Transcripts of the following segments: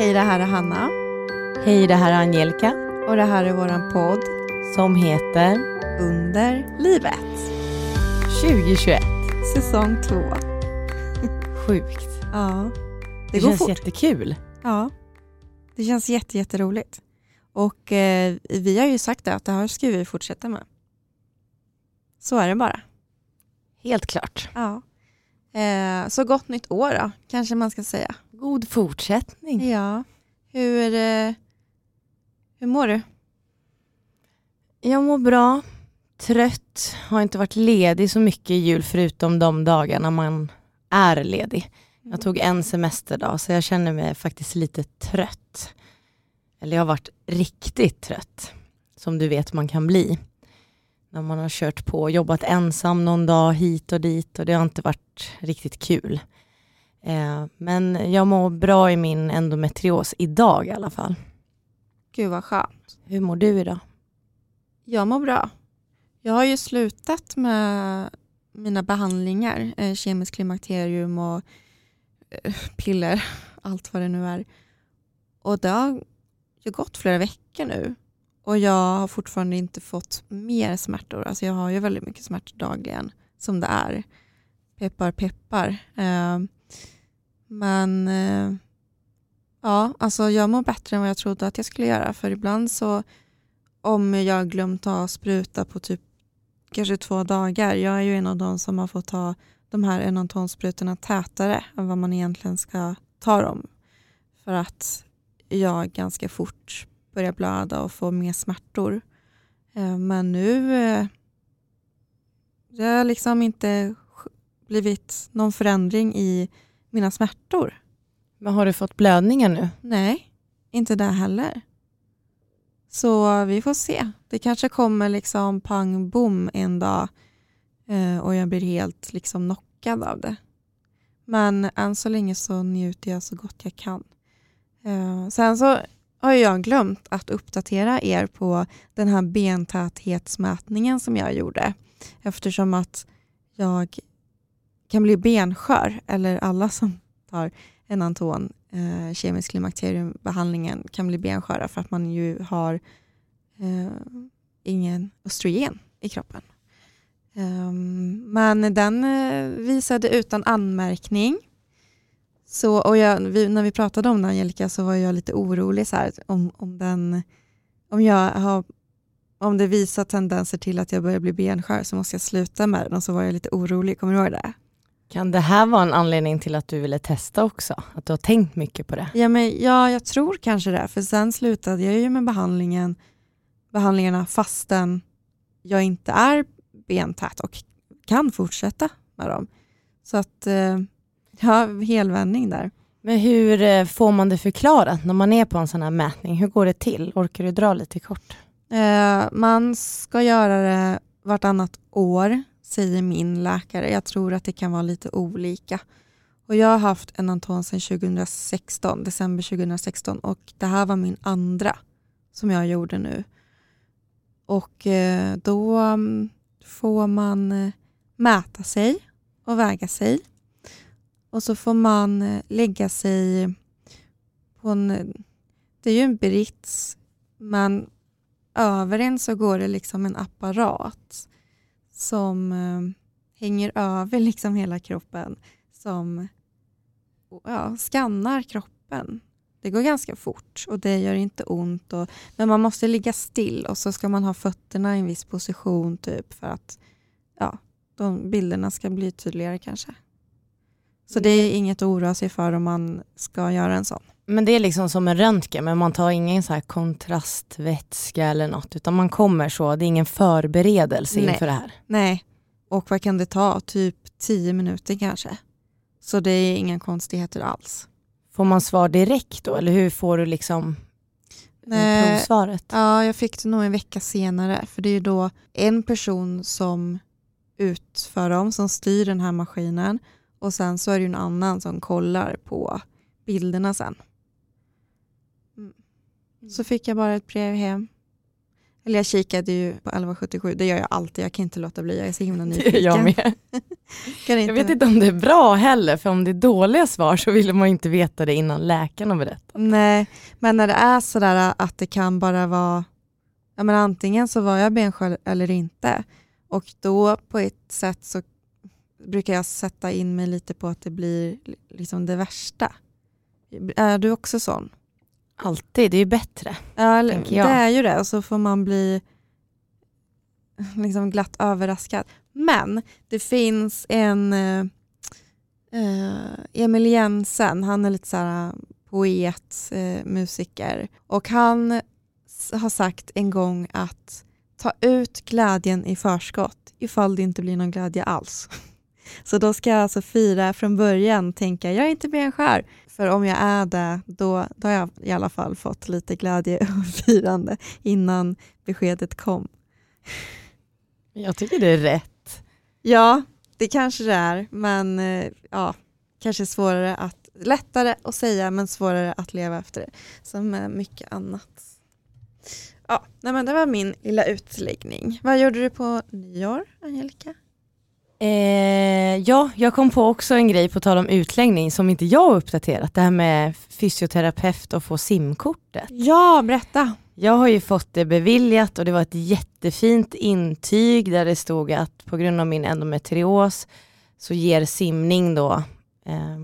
Hej, det här är Hanna Hej, det här är Angelica och det här är våran podd som heter Under livet. 2021. Säsong två. Sjukt. Ja, Det, det, känns fort. jättekul. Ja, det känns jätte, jätteroligt. Och eh, vi har ju sagt det, att det här ska vi fortsätta med. Så är det bara. Helt klart. Ja. Eh, så gott nytt år då, kanske man ska säga. God fortsättning. Ja. Hur, eh, hur mår du? Jag mår bra. Trött. Har inte varit ledig så mycket i jul förutom de dagarna man är ledig. Jag tog en semesterdag så jag känner mig faktiskt lite trött. Eller jag har varit riktigt trött. Som du vet man kan bli. När man har kört på och jobbat ensam någon dag hit och dit och det har inte varit riktigt kul. Eh, men jag mår bra i min endometrios idag i alla fall. Gud vad skönt. Hur mår du idag? Jag mår bra. Jag har ju slutat med mina behandlingar, eh, kemiskt klimakterium och eh, piller, allt vad det nu är. Och det har ju gått flera veckor nu och jag har fortfarande inte fått mer smärtor. Alltså jag har ju väldigt mycket smärtor dagligen som det är. Peppar peppar. Eh, men eh, ja, alltså jag mår bättre än vad jag trodde att jag skulle göra för ibland så om jag glömt ta spruta på typ kanske två dagar. Jag är ju en av de som har fått ta de här enantonsprutorna tätare än vad man egentligen ska ta dem. För att jag ganska fort börjar blöda och få mer smärtor. Eh, men nu eh, det har liksom inte blivit någon förändring i mina smärtor. Men har du fått blödningar nu? Nej, inte där heller. Så vi får se. Det kanske kommer liksom pang bom en dag eh, och jag blir helt liksom knockad av det. Men än så länge så njuter jag så gott jag kan. Eh, sen så har jag glömt att uppdatera er på den här bentäthetsmätningen som jag gjorde. Eftersom att jag kan bli benskör, eller alla som tar Enanton, eh, kemisk klimakteriumbehandlingen, kan bli bensköra för att man ju har eh, ingen östrogen i kroppen. Um, men den eh, visade utan anmärkning. Så, och jag, vi, när vi pratade om den Angelica så var jag lite orolig så här, om, om, den, om, jag har, om det visar tendenser till att jag börjar bli benskör så måste jag sluta med den och så var jag lite orolig, kommer du ihåg det? Kan det här vara en anledning till att du ville testa också? Att du har tänkt mycket på det? Ja, men, ja, jag tror kanske det. För sen slutade jag ju med behandlingen, behandlingarna fastän jag inte är bentät och kan fortsätta med dem. Så att, eh, ja, helvändning där. Men hur eh, får man det förklarat när man är på en sån här mätning? Hur går det till? Orkar du dra lite kort? Eh, man ska göra det vartannat år, säger min läkare. Jag tror att det kan vara lite olika. Och jag har haft Enanton sedan 2016, december 2016 och det här var min andra som jag gjorde nu. Och eh, då mm, får man eh, mäta sig och väga sig. Och så får man eh, lägga sig på en, det är ju en brits, men över en så går det liksom en apparat som eh, hänger över liksom hela kroppen som ja, skannar kroppen. Det går ganska fort och det gör inte ont. Och, men man måste ligga still och så ska man ha fötterna i en viss position typ för att ja, de bilderna ska bli tydligare kanske. Så det är inget att oroa sig för om man ska göra en sån. Men det är liksom som en röntgen, men man tar ingen så här kontrastvätska eller något, utan man kommer så, det är ingen förberedelse Nej. inför det här. Nej, och vad kan det ta? Typ tio minuter kanske. Så det är inga konstigheter alls. Får man svar direkt då, eller hur får du liksom eh, Nej. provsvaret? Ja, jag fick det nog en vecka senare. För det är ju då en person som utför dem, som styr den här maskinen. Och sen så är det ju en annan som kollar på bilderna sen. Mm. Så fick jag bara ett brev hem. Eller jag kikade ju på 1177, det gör jag alltid, jag kan inte låta bli, jag är så himla nyfiken. Jag med. Kan inte... Jag vet inte om det är bra heller, för om det är dåliga svar så vill man inte veta det innan läkaren har berättat. Nej, men när det är sådär att det kan bara vara, ja men antingen så var jag benskör eller inte. Och då på ett sätt så brukar jag sätta in mig lite på att det blir liksom det värsta. Är du också sån? Alltid, det är ju bättre. Ja, det är ju det och så får man bli liksom glatt överraskad. Men det finns en eh, eh, Emil Jensen, han är lite så här poet, eh, musiker och han har sagt en gång att ta ut glädjen i förskott ifall det inte blir någon glädje alls. Så då ska jag alltså fira från början, tänka jag är inte benskör. För om jag är det, då, då har jag i alla fall fått lite glädje och firande innan beskedet kom. Jag tycker det är rätt. Ja, det kanske det är, men eh, ja, kanske svårare att, lättare att säga men svårare att leva efter det. Som med mycket annat. Ja, nej men det var min lilla utläggning. Vad gjorde du på nyår, Angelica? Eh, ja, jag kom på också en grej på tal om utläggning som inte jag har uppdaterat. Det här med fysioterapeut och få simkortet. Ja, berätta. Jag har ju fått det beviljat och det var ett jättefint intyg där det stod att på grund av min endometrios så ger simning då eh,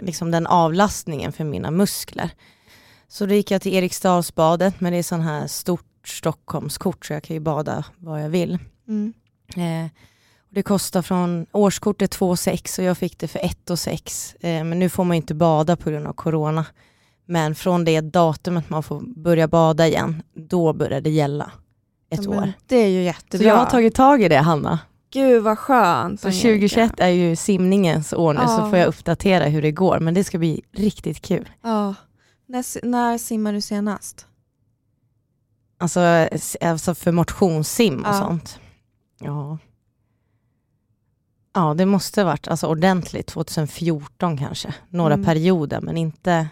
liksom den avlastningen för mina muskler. Så då gick jag till Eriksdalsbadet, men det är sån här stort Stockholmskort så jag kan ju bada var jag vill. Mm. Eh, det kostar från årskortet 2 6 och jag fick det för 1 6. Eh, men nu får man inte bada på grund av corona. Men från det datumet man får börja bada igen, då börjar det gälla. Ett Ja, år. Det är ju Så jättebra. jag har tagit tag i det Hanna. Gud vad skönt. Så Angelica. 2021 är ju simningens år nu så Ja. får jag uppdatera hur det går. Men det ska bli riktigt kul. Ja. När, när simmar du senast? Alltså, alltså för motionssim och Ja. sånt. Ja. Ja det måste ha varit alltså ordentligt 2014 kanske. Några Mm. perioder men inte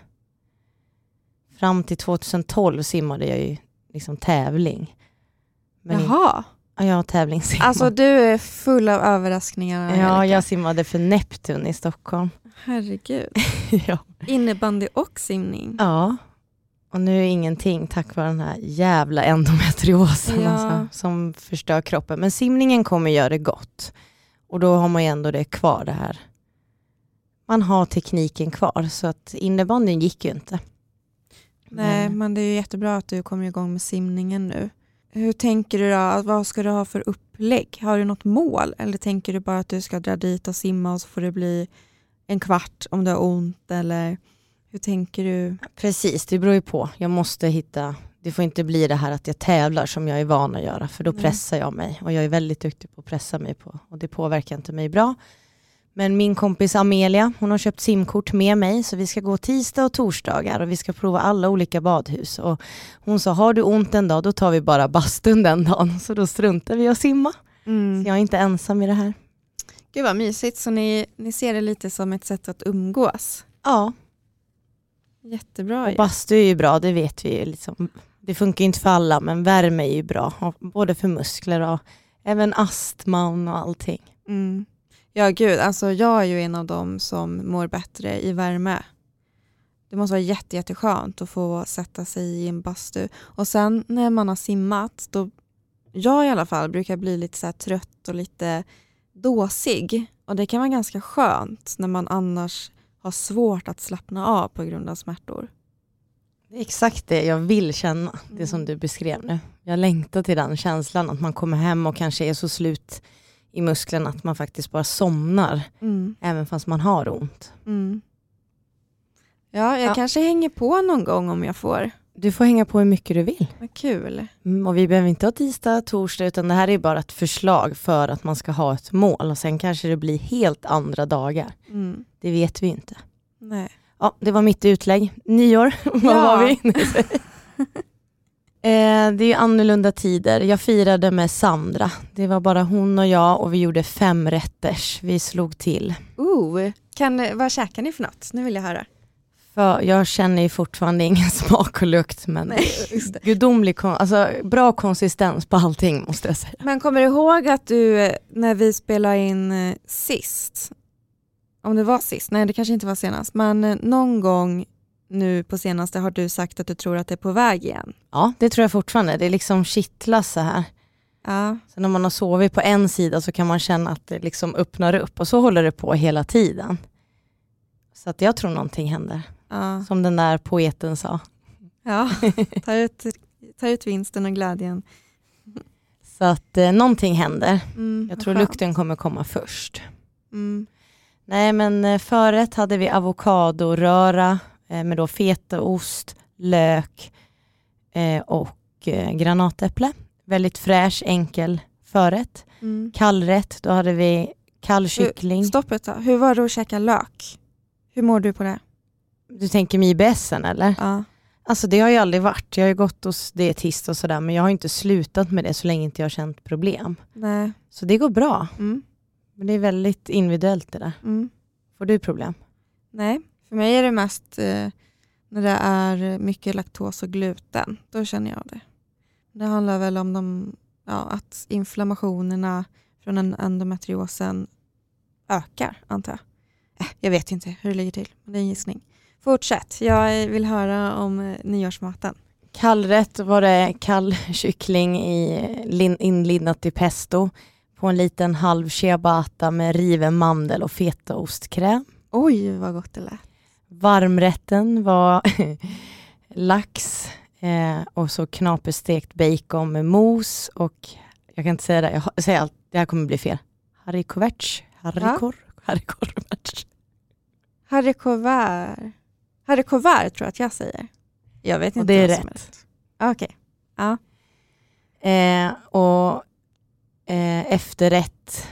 fram till 2012 simmade jag ju liksom tävling. Men Jaha. ja, jag har tävlingssim. Alltså du är full av överraskningar. ja, jag simmade för Neptun i Stockholm. Herregud. ja. Innebandy och simning. ja. Och nu är ingenting tack vare den här jävla endometriosen Ja. alltså, som förstör kroppen. Men simningen kommer göra det gott. Och då har man ju ändå det kvar det här. Man har tekniken kvar så att innebandyn gick ju inte. Nej, Men- men det är ju jättebra att du kommer igång med simningen nu. Hur tänker du då? Vad ska du ha för upplägg? Har du något mål? Eller tänker du bara att du ska dra dit och simma och så får det bli en kvart om du har ont? Eller hur tänker du? Precis, det beror ju på. Jag måste hitta, det får inte bli det här att jag tävlar som jag är van att göra, för då Nej. pressar jag mig. Och jag är väldigt duktig på att pressa mig på, och det påverkar inte mig bra. Men min kompis Amelia, hon har köpt simkort med mig, så vi ska gå tisdag och torsdagar och vi ska prova alla olika badhus. Och hon sa, har du ont en dag, då tar vi bara bastun den dagen. Så då struntar vi att simma. Så jag är inte ensam i det här. Gud vad mysigt, så ni, ni ser det lite som ett sätt att umgås. Ja, Jättebra. och bastu är ju bra, det vet vi ju. Liksom. Det funkar inte för alla, men värme är ju bra. Både för muskler och även astman och allting. Mm. Ja gud, alltså jag är ju en av dem som mår bättre i värme. Det måste vara jätte, jätteskönt att få sätta sig i en bastu. Och sen när man har simmat, då jag i alla fall brukar bli lite så här trött och lite dåsig. Och det kan vara ganska skönt när man annars har svårt att slappna av på grund av smärtor. Det är exakt det jag vill känna, det som du beskrev nu. Jag längtar till den känslan att man kommer hem och kanske är så slut i musklerna att man faktiskt bara somnar, Mm. även fast man har ont. Mm. Ja, jag Ja. kanske hänger på någon gång om jag får. Du får hänga på hur mycket du vill. Vad kul. Mm, och vi behöver inte ha tisdag, torsdag, utan det här är bara ett förslag för att man ska ha ett mål. Och sen kanske det blir helt andra dagar. Mm. Det vet vi inte. Nej. Ja, det var mitt utlägg. Nyår, vad Ja. var vi? eh, det är annorlunda tider. Jag firade med Sandra. Det var bara hon och jag och vi gjorde fem rätters. Vi slog till. Ooh, kan, vad käkar ni för något? Nu vill jag höra. För jag känner ju fortfarande ingen smak och lukt men gudomlig, kon- alltså bra konsistens på allting måste jag säga. Men kommer du ihåg att du, eh, när vi spelade in eh, sist, om det var sist, nej det kanske inte var senast, men eh, någon gång nu på senaste har du sagt att du tror att det är på väg igen. Ja, det tror jag fortfarande. Det är liksom kittlas så här. Ja, Så när man har sovit på en sida så kan man känna att det liksom öppnar upp och så håller det på hela tiden. Så att jag tror någonting händer, ja, som den där poeten sa. ja. Ta, ut, ta ut vinsten och glädjen. Så att eh, någonting händer. Mm, Jag tror skönt. lukten kommer komma först. Mm. Nej men eh, förrätt hade vi avokadoröra eh, med då fetaost, lök eh, och granatäpple. Väldigt fräsch, enkel förrätt. Mm. Kallrätt, då hade vi kall kyckling. Stopp ett tag. Hur var det att käka lök? Hur mår du på det? Du tänker med IBSen eller? Ja. Alltså det har ju aldrig varit. Jag har ju gått hos dietist och sådär men jag har inte slutat med det så länge inte jag har känt problem. Nej. Så det går bra. Mm. Men det är väldigt individuellt det där. Mm. Får du problem? Nej, för mig är det mest eh, när det är mycket laktos och gluten. Då känner jag det. Det handlar väl om de, ja, att inflammationerna från en endometriosen ökar, antar jag. Eh, jag vet inte hur det ligger till, men det är en gissning. Fortsätt, jag vill höra om eh, nyårsmaten. Kallrätt var det kall kyckling i, lin- inlindat i pesto på en liten halv ciabatta med riven mandel och fetaostkräm. Oj, vad gott det lät. Varmrätten var lax eh, och så knaperstekt bacon med mos och jag kan inte säga det, jag säger allt, det här kommer bli fel. Harikoverts, harikor, harikoverts. Harry Couvert. Harry Couvert tror jag att jag säger. Jag vet inte Och det är rätt. Okej. Ja. Eh, och eh, efterrätt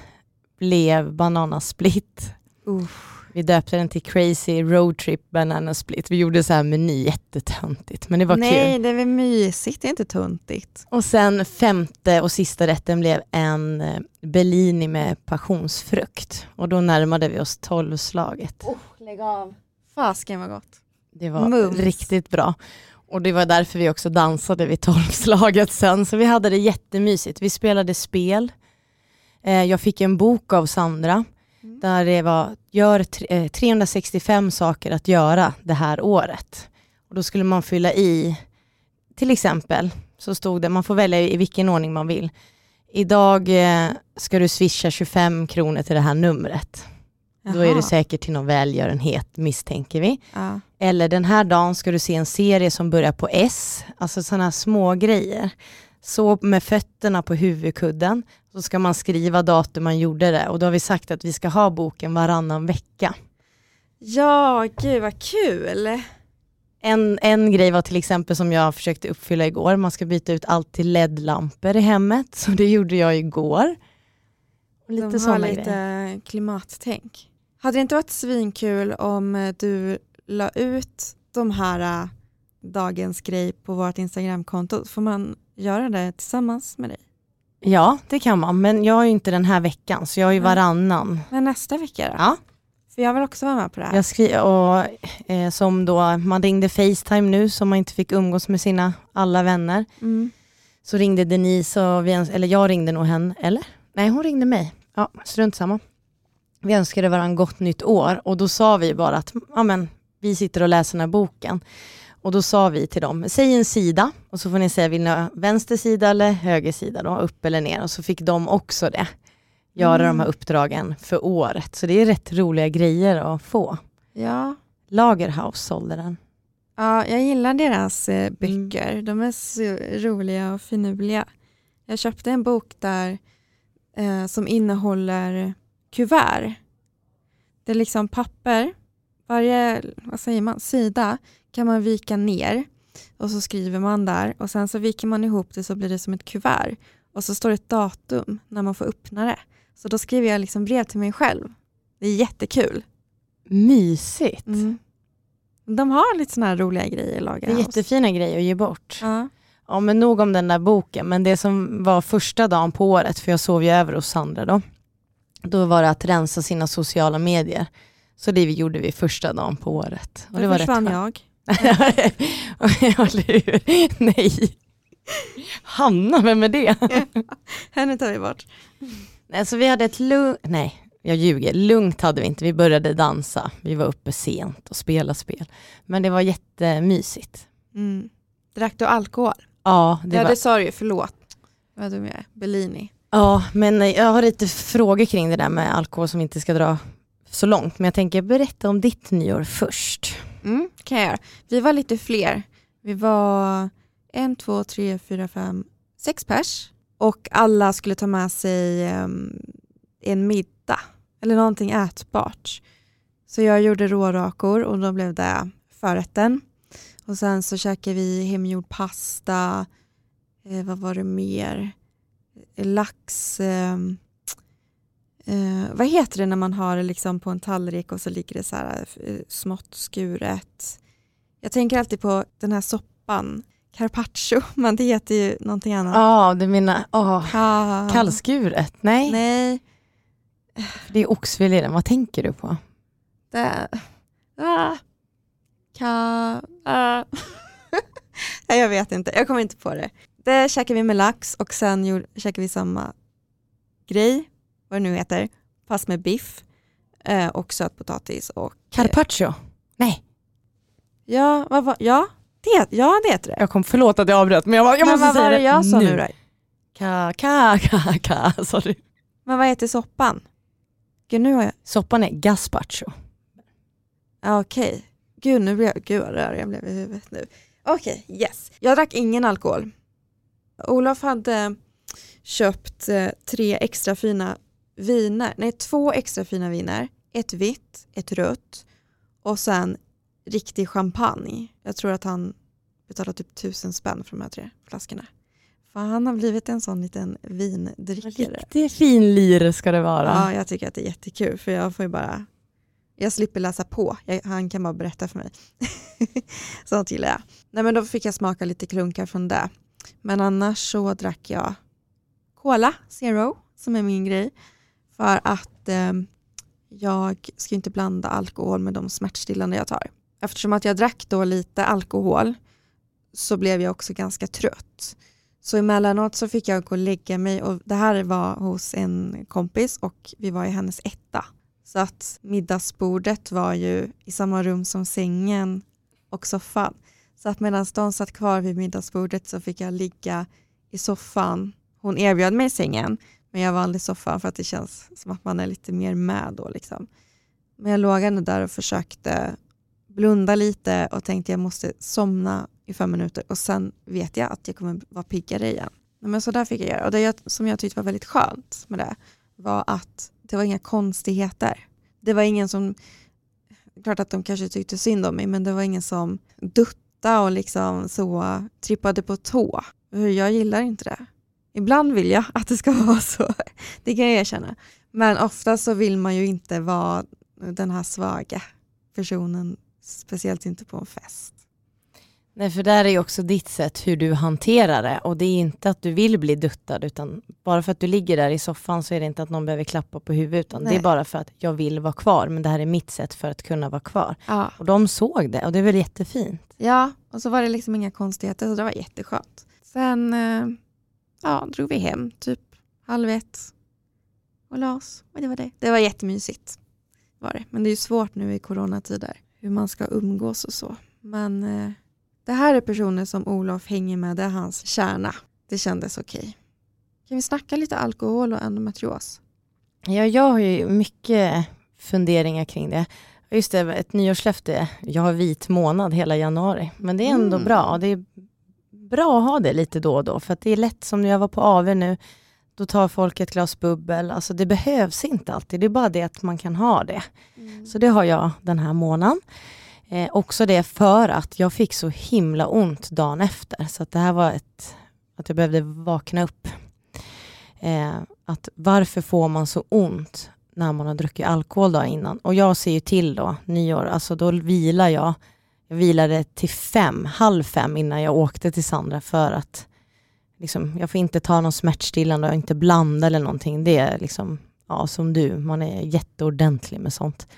blev bananasplit. Uff. Vi döpte den till Crazy Road Trip Banana Split. Vi gjorde så här meny, jättetöntigt, men det var Nej, kul. det är väl mysigt, det är inte tuntigt. Och sen femte och sista rätten blev en eh, Bellini med passionsfrukt. Och då närmade vi oss tolvslaget. lägg av. Fasken vad gott. Det var Mums. riktigt bra. Och det var därför vi också dansade vid tolvslaget sen. Så vi hade det jättemysigt. Vi spelade spel. Eh, jag fick en bok av Sandra Mm. där det var gör tre- eh, 365 saker att göra det här året. Och då skulle man fylla i, till exempel, så stod det, man får välja i vilken ordning man vill. Idag eh, ska du swisha 25 kronor till det här numret. Då är Jaha. det säkert till någon välgörenhet misstänker vi. Ja. Eller den här dagen ska du se en serie som börjar på S, alltså sådana små grejer. Så med fötterna på huvudkudden, så ska man skriva datum man gjorde det och då har vi sagt att vi ska ha boken varannan vecka. ja, gud vad kul. En, en grej var till exempel som jag försökte uppfylla igår, man ska byta ut allt till LED-lampor i hemmet, så det gjorde jag igår. Lite De har lite grejer. klimattänk. Hade det inte varit svinkul om eh, du la ut de här eh, dagens grej på vårt Instagramkonto? Får man göra det tillsammans med dig? Ja, det kan man, men jag har ju inte den här veckan, så jag har ju varannan. Men nästa vecka då? Ja. För jag vill också vara med på det här. Jag skri- och, eh, som då, man ringde Facetime nu som man inte fick umgås med sina alla vänner. Mm. Så ringde Denise och vi, eller jag ringde nog henne, eller? Nej hon ringde mig. Ja, strunt samma. Vi önskade varandra gott nytt år och då sa vi bara att ja, men, vi sitter och läser den här boken. Och då sa vi till dem, säg en sida och så får ni säga, vill ni ha vänster sida eller höger sida då, upp eller ner. Och så fick de också det, göra Mm. de här uppdragen för året. Så det är rätt roliga grejer att få. Ja. Lagerhaus sålde den. ja, jag gillar deras eh, böcker. De är så roliga och finurliga. Jag köpte en bok där eh, som innehåller kuvert. Det är liksom papper. Varje vad säger man, sida kan man vika ner och så skriver man där och sen så viker man ihop det så blir det som ett kuvert och så står det ett datum när man får öppna det. Så då skriver jag liksom brev till mig själv. Det är jättekul. Mysigt. Mm. De har lite sådana här roliga grejer i Det är Lagerhaus. jättefina grejer att ge bort. Ja. Ja men nog om den där boken, men det som var första dagen på året, för jag sov ju över hos Sandra då, då var det att rensa sina sociala medier. Så det vi gjorde vi första dagen på året. Och Då det var försvann rätt jag. Nej. Hanna, vem är det? Henne tar vi bort. Nej, så vi hade ett lugnt, nej jag ljuger, lugnt hade vi inte. Vi började dansa, vi var uppe sent och spelade spel. Men det var jättemysigt. Mm. Drack du alkohol? Ja, det ja var, det sa du ju, förlåt. Vad jag är. Bellini. ja, men jag har lite frågor kring det där med alkohol som vi inte ska dra så långt. Men jag tänker berätta om ditt nyår först. Mm, kan jag göra. Vi var lite fler. Vi var en, två, tre, fyra, fem, sex pers. Och alla skulle ta med sig um, en middag. Eller någonting ätbart. Så jag gjorde rårakor och då blev det förrätten. Och sen så käkade vi hemgjord pasta. Eh, vad var det mer? Lax. eh, eh, vad heter det när man har liksom på en tallrik och så ligger det så här eh, smått skuret. Jag tänker alltid på den här soppan, carpaccio, men det heter ju någonting annat. Ja, du menar oh, Ka- kallskuret? Nej, Nej, det är oxfilé den. Vad tänker du på? det... Ah. Ka... Ah. Nej, jag vet inte, jag kommer inte på det. Det käkade vi med lax och sen gjorde, käkade vi samma grej, vad det nu heter, fast med biff eh, och sötpotatis och... Carpaccio? Nej, Ja, vad var, ja, det, ja, det heter det. jag kom, förlåt att jag avbröt men jag, jag Men måste vad säga var det jag sa nu då? Ka, ka, ka, ka, sorry. Men vad heter soppan? Gud, nu har jag... Soppan är gazpacho. Okej. Gud, nu jag... Gud vad rörig jag blev i huvudet nu. Okej, yes. Jag drack ingen alkohol. Olof hade köpt eh, tre extra fina viner. Nej, två extra fina viner. Ett vitt, ett rött och sen riktig champagne. Jag tror att han betalade typ tusen spänn för de här tre flaskorna. För han har blivit en sån liten vindrickare. Riktigt fin lir ska det vara. Ja, jag tycker att det är jättekul för jag får ju bara, jag slipper läsa på, jag, han kan bara berätta för mig. Sånt gillar jag. Nej men då fick jag smaka lite klunkar från det. Men annars så drack jag Cola Zero som är min grej. För att eh, jag ska inte blanda alkohol med de smärtstillande jag tar. Eftersom att jag drack då lite alkohol så blev jag också ganska trött. Så emellanåt så fick jag gå och lägga mig och det här var hos en kompis och vi var i hennes etta. Så att middagsbordet var ju i samma rum som sängen och soffan. Så att medan de satt kvar vid middagsbordet så fick jag ligga i soffan. Hon erbjöd mig sängen men jag var aldrig i soffan för att det känns som att man är lite mer med då. Liksom. Men jag låg ändå där och försökte blunda lite och tänkte jag måste somna i fem minuter och sen vet jag att jag kommer vara piggare igen. Men så där fick jag göra och det jag, som jag tyckte var väldigt skönt med det var att det var inga konstigheter. Det var ingen som, klart att de kanske tyckte synd om mig men det var ingen som duttade och liksom så trippade på tå. Jag gillar inte det. Ibland vill jag att det ska vara så, det kan jag erkänna. Men ofta så vill man ju inte vara den här svaga personen, speciellt inte på en fest. Nej för där är ju också ditt sätt hur du hanterar det och det är inte att du vill bli duttad utan bara för att du ligger där i soffan så är det inte att någon behöver klappa på huvudet utan det Nej. är bara för att jag vill vara kvar men det här är mitt sätt för att kunna vara kvar. Ja. Och de såg det och det är väl jättefint. Ja, och så var det liksom inga konstigheter så det var jätteskönt. Sen eh, ja, drog vi hem typ halv ett och la oss. Och det var det. Det var jättemysigt. Var det. Men det är ju svårt nu i coronatider hur man ska umgås och så. Men eh, det här är personer som Olof hänger med, det är hans kärna. Det kändes okej. Kan vi snacka lite alkohol och endometrios? Ja, jag har ju mycket funderingar kring det. Just det, ett nyårslöfte. Jag har vit månad hela januari. Men det är ändå Mm. bra. Det är bra att ha det lite då och då. För att det är lätt som när jag var på AV nu. Då tar folk ett glas bubbel. Alltså det behövs inte alltid. Det är bara det att man kan ha det. Så det har jag den här månaden. Eh, också det för att jag fick så himla ont dagen efter. Så det här var ett, att jag behövde vakna upp. Eh, att varför får man så ont när man har druckit alkohol dagen innan? Och jag ser ju till då, nyår, alltså då vilar jag. Jag vilade till fem, halv fem innan jag åkte till Sandra för att liksom, jag får inte ta någon smärtstillande och inte blanda eller någonting. Det är liksom, ja som du, man är jätteordentlig med sånt.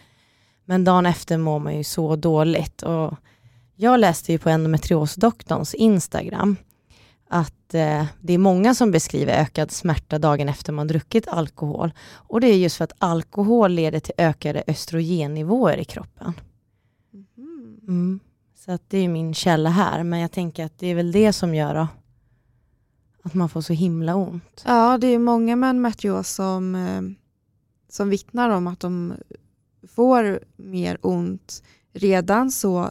Men dagen efter mår man ju så dåligt. Och jag läste ju på endometriosdoktorns Instagram att eh, det är många som beskriver ökad smärta dagen efter man druckit alkohol. Och det är just för att alkohol leder till ökade östrogennivåer i kroppen. Mhm. Mm. Så att det är min källa här, men jag tänker att det är väl det som gör då, att man får så himla ont. Ja, det är många med endometrios som, eh, som vittnar om att de får mer ont redan så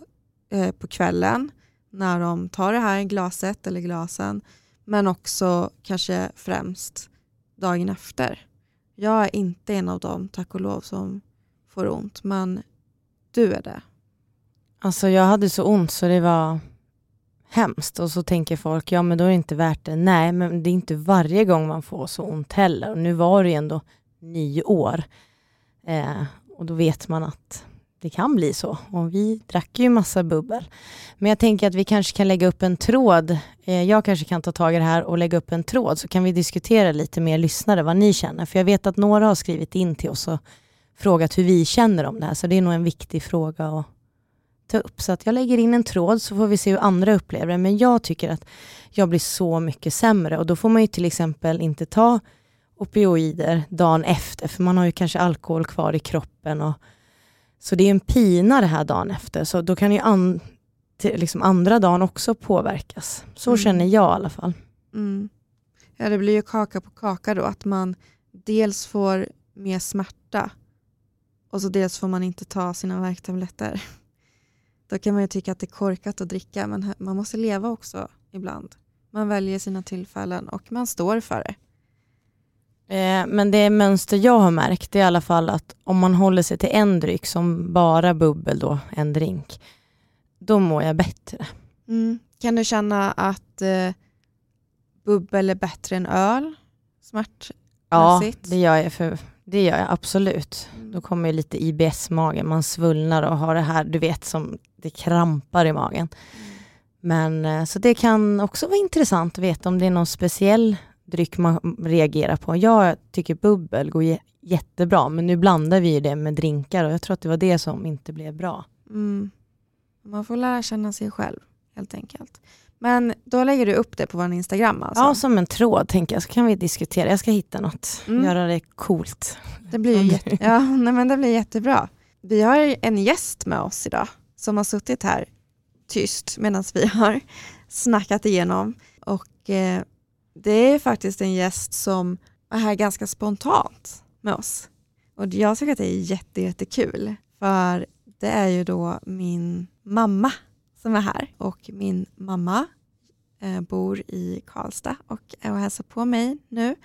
eh, på kvällen när de tar det här glaset eller glasen, men också kanske främst dagen efter. Jag är inte en av dem, tack och lov, som får ont, men du är det. Alltså jag hade så ont så det var hemskt och så tänker folk, ja men då är det inte värt det. Nej, men det är inte varje gång man får så ont heller. Och nu var det ju ändå nio år. Eh, och då vet man att det kan bli så. Och vi drack ju massa bubbel. Men jag tänker att vi kanske kan lägga upp en tråd. Eh, jag kanske kan ta tag i det här och lägga upp en tråd så kan vi diskutera lite mer lyssnare vad ni känner. För jag vet att några har skrivit in till oss och frågat hur vi känner om det här. Så det är nog en viktig fråga att ta upp. Så att jag lägger in en tråd så får vi se hur andra upplever det. Men jag tycker att jag blir så mycket sämre och då får man ju till exempel inte ta opioider dagen efter för man har ju kanske alkohol kvar i kroppen. Och, så det är en pina det här dagen efter. Så då kan ju an, till, liksom andra dagen också påverkas. Så Mm. känner jag i alla fall. Mm. Ja, det blir ju kaka på kaka då, att man dels får mer smärta och så dels får man inte ta sina värktabletter. Då kan man ju tycka att det är korkat att dricka, men man måste leva också ibland. Man väljer sina tillfällen och man står för det. Eh, men det mönster jag har märkt är i alla fall att om man håller sig till en dryck som bara bubbel då, en drink, då mår jag bättre. Mm. Kan du känna att eh, bubbel är bättre än öl? Smärt? Ja, det gör jag, för, det gör jag absolut. Då kommer lite IBS-magen, man svullnar och har det här, du vet, som det krampar i magen. Men eh, så det kan också vara intressant att veta om det är någon speciell dryck man reagerar på. Jag tycker bubbel går jä- jättebra, men nu blandar vi det med drinkar och jag tror att det var det som inte blev bra. Mm. Man får lära känna sig själv helt enkelt. Men då lägger du upp det på vår Instagram alltså? Ja, som en tråd tänker jag, så kan vi diskutera. Jag ska hitta något, Mm. göra det coolt. Det blir, jätte, ja, nej, men det blir jättebra. Vi har en gäst med oss idag som har suttit här tyst medan vi har snackat igenom. Och eh, det är faktiskt en gäst som är här ganska spontant med oss. Och jag tycker att det är jätte, jättekul. För det är ju då min mamma som är här. Och min mamma eh, bor i Karlstad och är och hälsar på mig nu.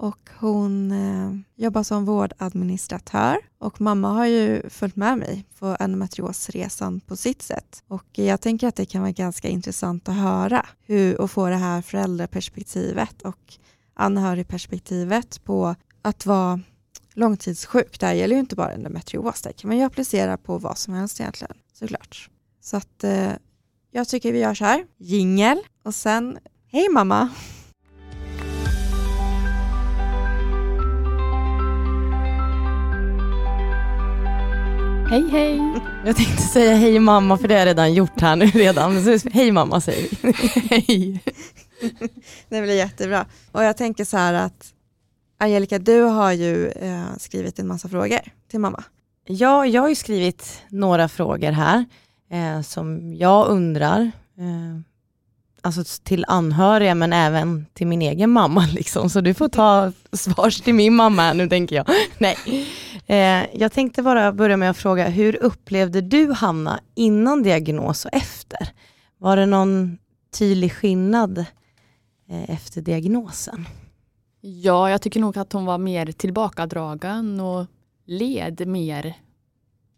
Och hon eh, jobbar som vårdadministratör och mamma har ju följt med mig på endometriosresan på sitt sätt. Och jag tänker att det kan vara ganska intressant att höra hur och få det här föräldraperspektivet och anhörigperspektivet på att vara långtidssjuk. Det här gäller ju inte bara endometrios, det kan man ju applicera på vad som helst egentligen såklart. Så att eh, jag tycker vi gör så här, jingel och sen hej mamma! Hej hej! Jag tänkte säga hej mamma, för det har jag redan gjort här nu redan. Så, hej mamma säger vi. hej! Det blir jättebra. Och jag tänker så här att Angelica, du har ju eh, skrivit en massa frågor till mamma. Ja, jag har ju skrivit några frågor här eh, som jag undrar. Eh, alltså till anhöriga men även till min egen mamma. Liksom. Så du får ta svars till min mamma här nu tänker jag. Nej. Eh, jag tänkte bara börja med att fråga, hur upplevde du Hanna innan diagnos och efter? Var det någon tydlig skillnad eh, efter diagnosen? Ja, jag tycker nog att hon var mer tillbakadragen och led mer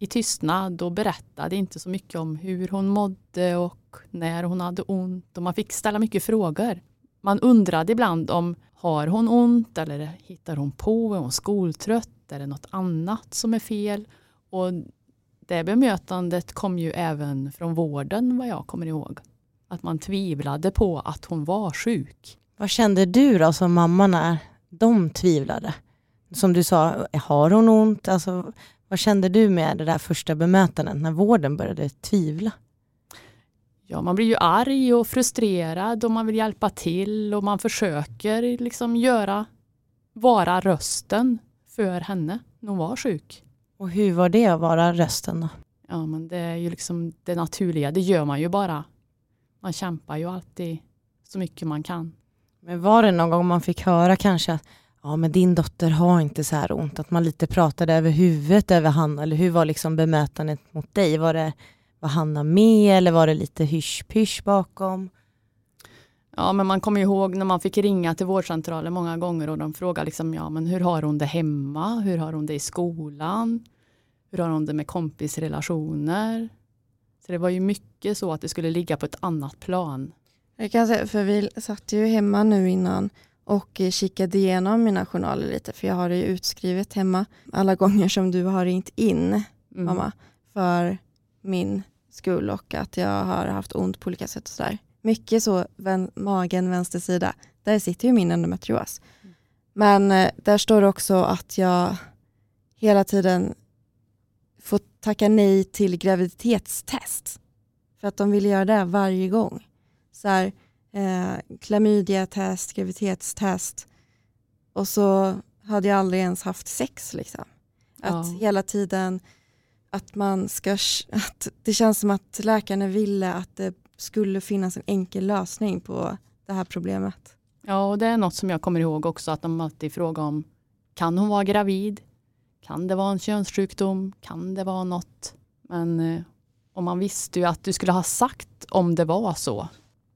i tystnad och berättade inte så mycket om hur hon mådde och när hon hade ont. Och man fick ställa mycket frågor. Man undrade ibland om har hon ont eller hittar hon på? Är hon skoltrött? Är det något annat som är fel? Och det bemötandet kom ju även från vården vad jag kommer ihåg. Att man tvivlade på att hon var sjuk. Vad kände du då som mamma när de tvivlade? Som du sa, har hon ont? Alltså, vad kände du med det där första bemötandet när vården började tvivla? Ja, man blir ju arg och frustrerad och man vill hjälpa till och man försöker liksom göra, vara rösten för henne när hon var sjuk. Och hur var det att vara rösten då? Ja, men det är ju liksom det naturliga, det gör man ju bara. Man kämpar ju alltid så mycket man kan. Men var det någon gång man fick höra kanske att ja, men din dotter har inte så här ont, att man lite pratade över huvudet över Hanna, eller hur var liksom bemötandet mot dig? Var, det, var Hanna med eller var det lite hysch-pysch bakom? Ja, men man kommer ihåg när man fick ringa till vårdcentralen många gånger och de frågade liksom, ja, men hur har hon det hemma? Hur har hon det i skolan? Hur har hon det med kompisrelationer? Så det var ju mycket så att det skulle ligga på ett annat plan. Jag kan säga, för vi satt ju hemma nu innan och kikade igenom mina journaler lite, för jag har det ju utskrivet hemma alla gånger som du har ringt in, Mm. mamma, för min skull och att jag har haft ont på olika sätt och sådär. Mycket så, vän, magen, vänster sida, där sitter ju min endometrios. Men eh, där står det också att jag hela tiden får tacka nej till graviditetstest. För att de vill göra det varje gång. Så här, eh, klamydiatest, graviditetstest och så hade jag aldrig ens haft sex. Liksom. Att Ja. hela tiden att man ska, att det känns som att läkarna ville att det skulle finnas en enkel lösning på det här problemet. Ja, och det är något som jag kommer ihåg också att de alltid frågar om kan hon vara gravid? Kan det vara en könssjukdom? Kan det vara något? Men eh, och man visste ju att du skulle ha sagt om det var så.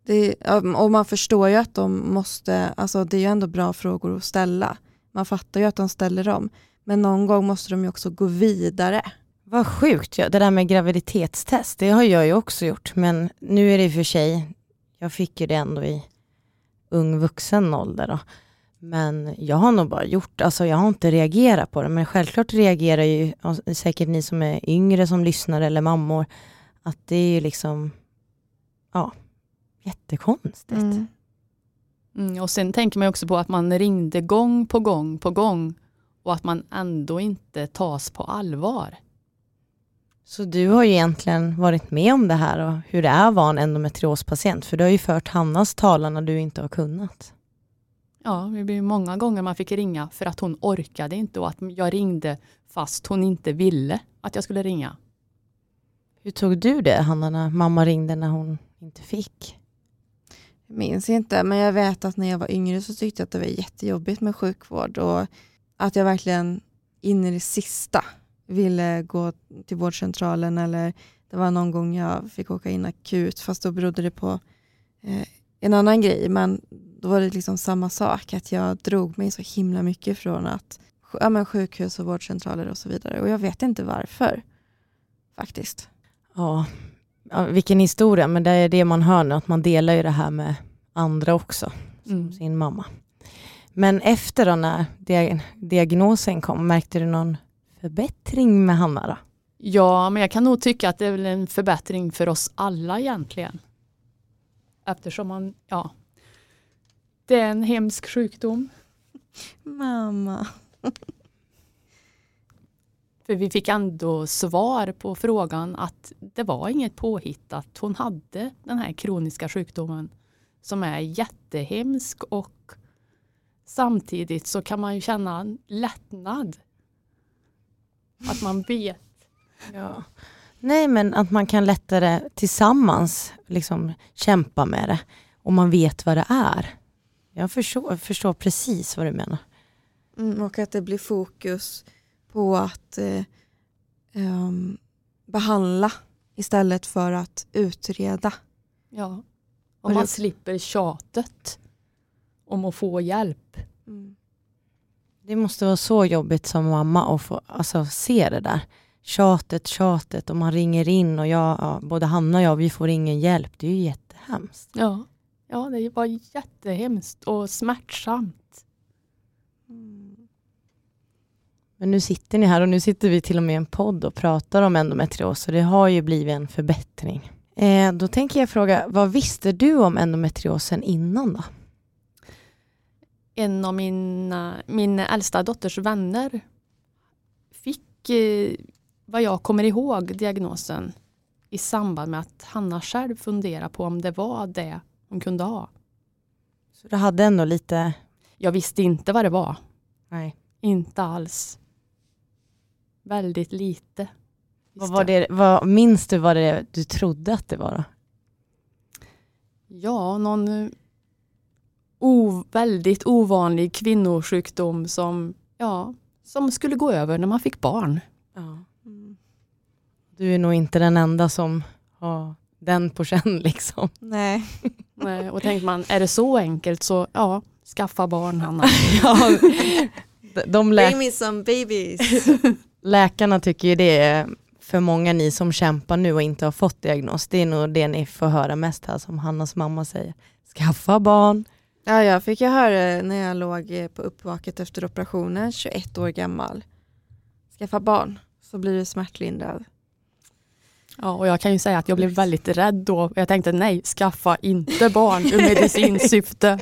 Det, och man förstår ju att de måste, alltså det är ju ändå bra frågor att ställa. Man fattar ju att de ställer dem. Men någon gång måste de ju också gå vidare. Vad sjukt, ja. det där med graviditetstest, det har jag ju också gjort. Men nu är det i och för sig, jag fick ju det ändå i ung vuxen ålder. Då. Men jag har nog bara gjort, alltså jag har inte reagerat på det. Men självklart reagerar ju säkert ni som är yngre som lyssnar eller mammor. Att det är ju liksom, ja, jättekonstigt. Mm. Mm, och sen tänker man också på att man ringde gång på gång på gång och att man ändå inte tas på allvar. Så du har ju egentligen varit med om det här och hur det är att vara en endometriospatient. För du har ju fört Hannas talan när du inte har kunnat. Ja, det blev många gånger man fick ringa för att hon orkade inte och att jag ringde fast hon inte ville att jag skulle ringa. Hur tog du det, Hanna, när mamma ringde när hon inte fick? Jag minns inte, men jag vet att när jag var yngre så tyckte jag att det var jättejobbigt med sjukvård och att jag verkligen in i det sista ville gå till vårdcentralen eller det var någon gång jag fick åka in akut fast då berodde det på eh, en annan grej men då var det liksom samma sak att jag drog mig så himla mycket från att ja, men sjukhus och vårdcentraler och så vidare och jag vet inte varför faktiskt. Ja, ja vilken historia, men det är det man hör nu, att man delar ju det här med andra också, Mm. sin mamma. Men efter då när dia- diagnosen kom, märkte du någon förbättring med Hanna då? Ja, men jag kan nog tycka att det är väl en förbättring för oss alla egentligen. Eftersom man, ja, det är en hemsk sjukdom. Mamma. För vi fick ändå svar på frågan att det var inget påhittat. Hon hade den här kroniska sjukdomen som är jättehemsk och samtidigt så kan man ju känna en lättnad. Att man vet. Ja. Nej, men att man kan lättare tillsammans liksom kämpa med det och man vet vad det är. Jag förstår, förstår precis vad du menar. Mm, och att det blir fokus på att eh, ehm, behandla istället för att utreda. Ja. Och man slipper tjatet om att få hjälp. Mm. Det måste vara så jobbigt som mamma att få alltså, se det där. Tjatet, tjatet och man ringer in och jag, ja, både Hanna och jag, vi får ingen hjälp. Det är ju jättehemskt. Ja. ja, det var jättehemskt och smärtsamt. Mm. Men nu sitter ni här och nu sitter vi till och med i en podd och pratar om endometrios så det har ju blivit en förbättring. Eh, då tänker jag fråga, vad visste du om endometriosen innan då? En av mina, min äldsta dotters vänner fick eh, vad jag kommer ihåg, diagnosen i samband med att Hanna själv funderade på om det var det hon kunde ha. Så du hade ändå lite... Jag visste inte vad det var. Nej. Inte alls. Väldigt lite. Vad var det, vad, minns du vad det du trodde att det var? Då? Ja, någon eh, o, väldigt ovanlig kvinnosjukdom som, ja, som skulle gå över när man fick barn. Ja. Mm. Du är nog inte den enda som har den på känn liksom. Nej. Nej, Och tänkte man, är det så enkelt så ja, skaffa barn Hanna. ja, de- de lä Bring me some babies. Läkarna tycker ju det är för många ni som kämpar nu och inte har fått diagnos. Det är nog det ni får höra mest här som Hannas mamma säger. Skaffa barn. Ja, jag fick ju höra när jag låg på uppvaket efter operationen, 21 år gammal. Skaffa barn så blir du smärtlindrad. Ja, och jag kan ju säga att jag blev väldigt rädd då. Jag tänkte nej, skaffa inte barn ur medicinskt syfte.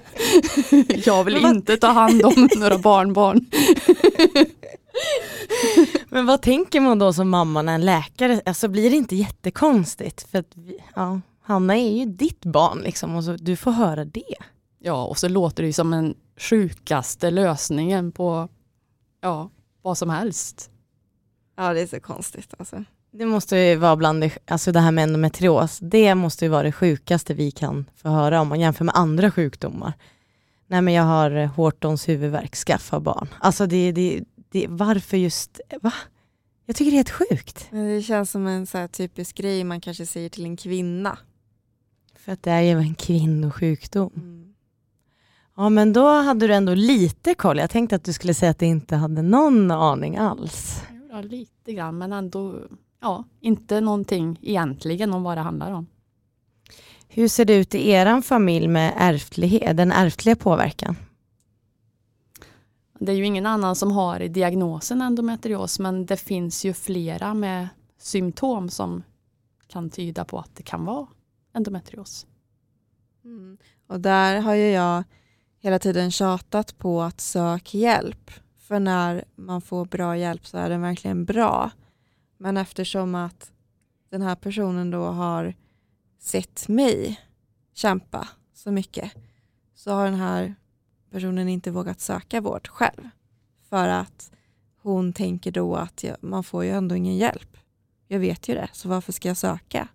Jag vill inte ta hand om några barnbarn. Men vad tänker man då som mamma när en läkare, alltså blir det inte jättekonstigt? För att ja, Hanna är ju ditt barn liksom och så, du får höra det. Ja, och så låter det ju som den sjukaste lösningen på ja, vad som helst. Ja, det är så konstigt alltså. Det måste ju vara bland det, alltså det här med endometrios, det måste ju vara det sjukaste vi kan få höra om man jämför med andra sjukdomar. Nej men jag har Hortons huvudvärk, skaffa barn. Alltså det, det, det, varför just, va? Jag tycker det är helt sjukt. Men det känns som en så här typisk grej man kanske säger till en kvinna. För att det är ju en kvinnosjukdom. Mm. Ja men då hade du ändå lite koll. Jag tänkte att du skulle säga att du inte hade någon aning alls. Ja, lite grann, men ändå ja, inte någonting egentligen om vad det handlar om. Hur ser det ut i er familj med ärftlighet, den ärftliga påverkan? Det är ju ingen annan som har diagnosen endometrios, men det finns ju flera med symptom som kan tyda på att det kan vara endometrios. Mm. Och där har ju jag hela tiden tjatat på att sök hjälp. För när man får bra hjälp så är den verkligen bra. Men eftersom att den här personen då har sett mig kämpa så mycket så har den här personen inte vågat söka vård själv. För att hon tänker då att man får ju ändå ingen hjälp. Jag vet ju det, så varför ska jag söka?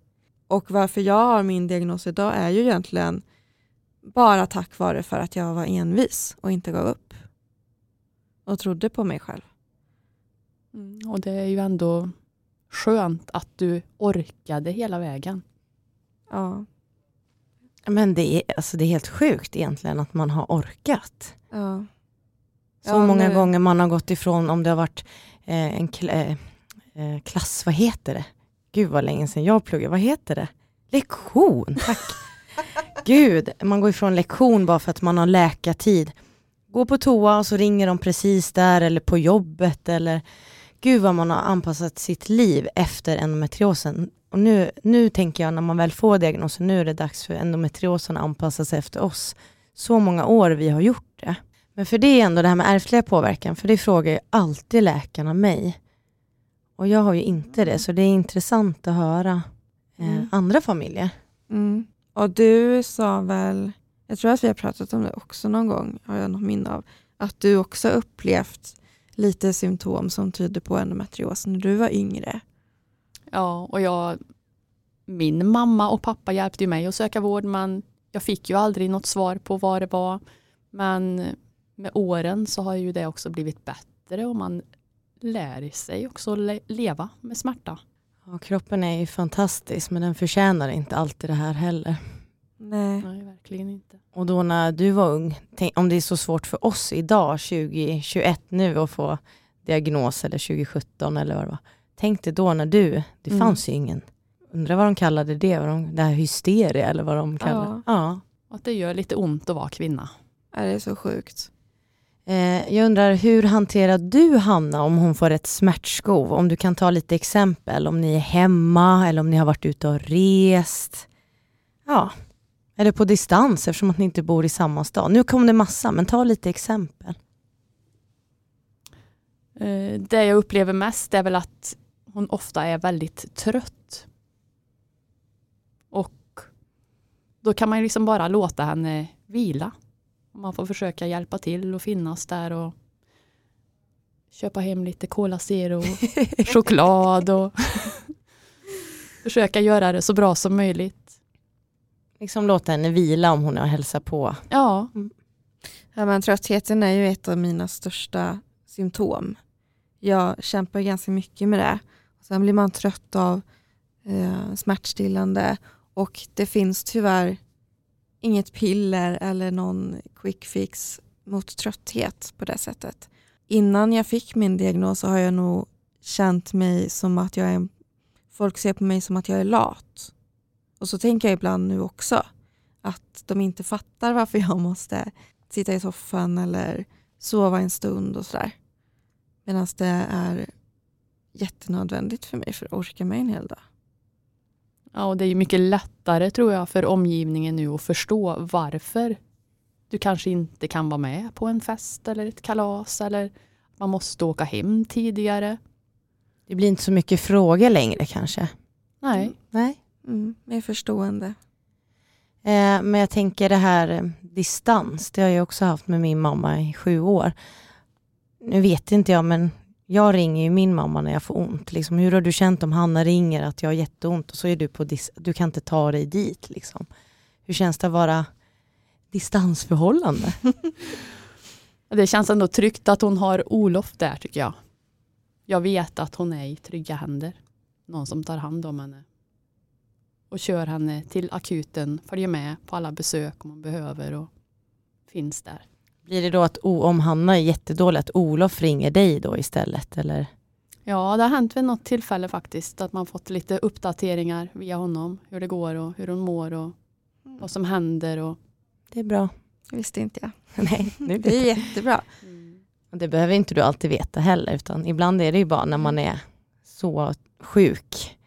Och varför jag har min diagnos idag är ju egentligen bara tack vare för att jag var envis och inte gav upp. Och trodde på mig själv. Mm, Och det är ju ändå skönt att du orkade hela vägen. Ja. Men det är, alltså det är helt sjukt egentligen att man har orkat. ja. Så Ja, många nu- gånger man har gått ifrån om det har varit eh, en kl- eh, eh, klass, vad heter det? Gud vad länge sedan jag pluggade, vad heter det? Lektion, tack. Gud, man går ifrån lektion bara för att man har läkartid. Gå på toa och så ringer de precis där eller på jobbet eller Gud vad man har anpassat sitt liv efter endometriosen. Och nu, nu tänker jag när man väl får diagnosen, nu är det dags för endometriosen att anpassa sig efter oss. Så många år vi har gjort det. Men för det är ändå det här med ärftliga påverkan, för det frågar ju alltid läkarna mig. Och jag har ju inte det, så det är intressant att höra eh, Mm. andra familjer. Mm. Och du sa väl, jag tror att vi har pratat om det också någon gång, har jag något minne av, att du också upplevt lite symptom som tyder på endometrios när du var yngre. Ja, och jag, min mamma och pappa hjälpte ju mig att söka vård, men jag fick ju aldrig något svar på vad det var. Men med åren så har ju det också blivit bättre och man lär sig också le- leva med smärta. Ja, kroppen är ju fantastisk, men den förtjänar inte alltid det här heller. Nej. Nej, verkligen inte. Och då när du var ung, tänk, om det är så svårt för oss idag, 2021 nu, att få diagnos, eller 2017 eller vad det var. Tänk dig då när du, det Mm. fanns ju ingen, undrar vad de kallade det, vad de, det här hysteria eller vad de kallade Ja. ja. Att det gör lite ont att vara kvinna. Är det så sjukt? Eh, jag undrar, hur hanterar du Hanna om hon får ett smärtskov? Om du kan ta lite exempel, om ni är hemma eller om ni har varit ute och rest. Ja, eller på distans eftersom att ni inte bor i samma stad. Nu kom det massa, men ta lite exempel. Eh, Det jag upplever mest är väl att hon ofta är väldigt trött. Och då kan man ju liksom bara låta henne vila. Man får försöka hjälpa till och finnas där och köpa hem lite Cola Zero, choklad och försöka göra det så bra som möjligt. Liksom låta henne vila om hon har hälsat på. Ja, Ja, men tröttheten är ju ett av mina största symptom. Jag kämpar ganska mycket med det. Sen blir man trött av eh, smärtstillande och det finns tyvärr inget piller eller någon quick fix mot trötthet på det sättet. Innan jag fick min diagnos så har jag nog känt mig som att jag är folk ser på mig som att jag är lat. Och så tänker jag ibland nu också att de inte fattar varför jag måste sitta i soffan eller sova en stund och sådär. Medan det är jättenödvändigt för mig för att orka med en hel dag. Ja, och det är ju mycket lättare tror jag för omgivningen nu att förstå varför du kanske inte kan vara med på en fest eller ett kalas eller man måste åka hem tidigare. Det blir inte så mycket frågor längre kanske. Nej, Nej. Mm, mer förstående. Eh, men jag tänker det här eh, distans, det har jag också haft med min mamma i sju år. Nu vet inte jag, men jag ringer ju min mamma när jag får ont. Liksom, hur har du känt om Hanna ringer att jag har jätteont och så är du på dis- du kan inte ta dig dit. Liksom. Hur känns det att vara distansförhållande? det känns ändå tryggt att hon har Olof där tycker jag. Jag vet att hon är i trygga händer. Någon som tar hand om henne. Och kör henne till akuten, följer med på alla besök om hon behöver och finns där. Blir det då att om Hanna är jättedålig, att Olof ringer dig då istället? Eller? Ja, det har hänt vid något tillfälle faktiskt att man fått lite uppdateringar via honom. Hur det går och hur hon mår och vad som händer. Och... Det är bra. Det visste inte jag. Nej, nu Det är jättebra. Och det behöver inte du alltid veta heller, utan ibland är det ju bara när man är så sjuk.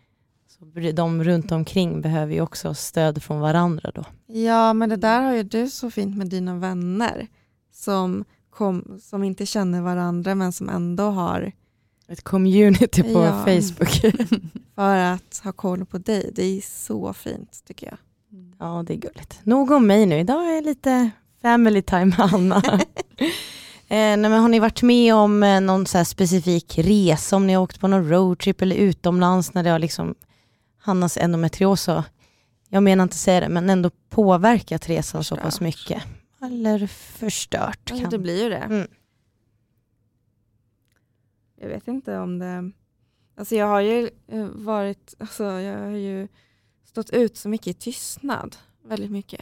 De runt omkring behöver ju också stöd från varandra då. Ja, men det där har ju du så fint med dina vänner som, kom, som inte känner varandra men som ändå har Ett community på Ja. Facebook. för att ha koll på dig. Det är så fint tycker jag. ja, det är gulligt. Nog om mig nu, idag är det lite family time med Anna. eh, nej, men har ni varit med om eh, någon så specifik resa, om ni har åkt på någon roadtrip eller utomlands när det har liksom Hannas endometrios och, jag menar inte säga det, men ändå påverkat resan så pass Förstört. mycket. Eller förstört. Kan- det blir ju det. Mm. Jag vet inte om det... Alltså jag har ju eh, varit, alltså jag har ju stått ut så mycket i tystnad, väldigt mycket.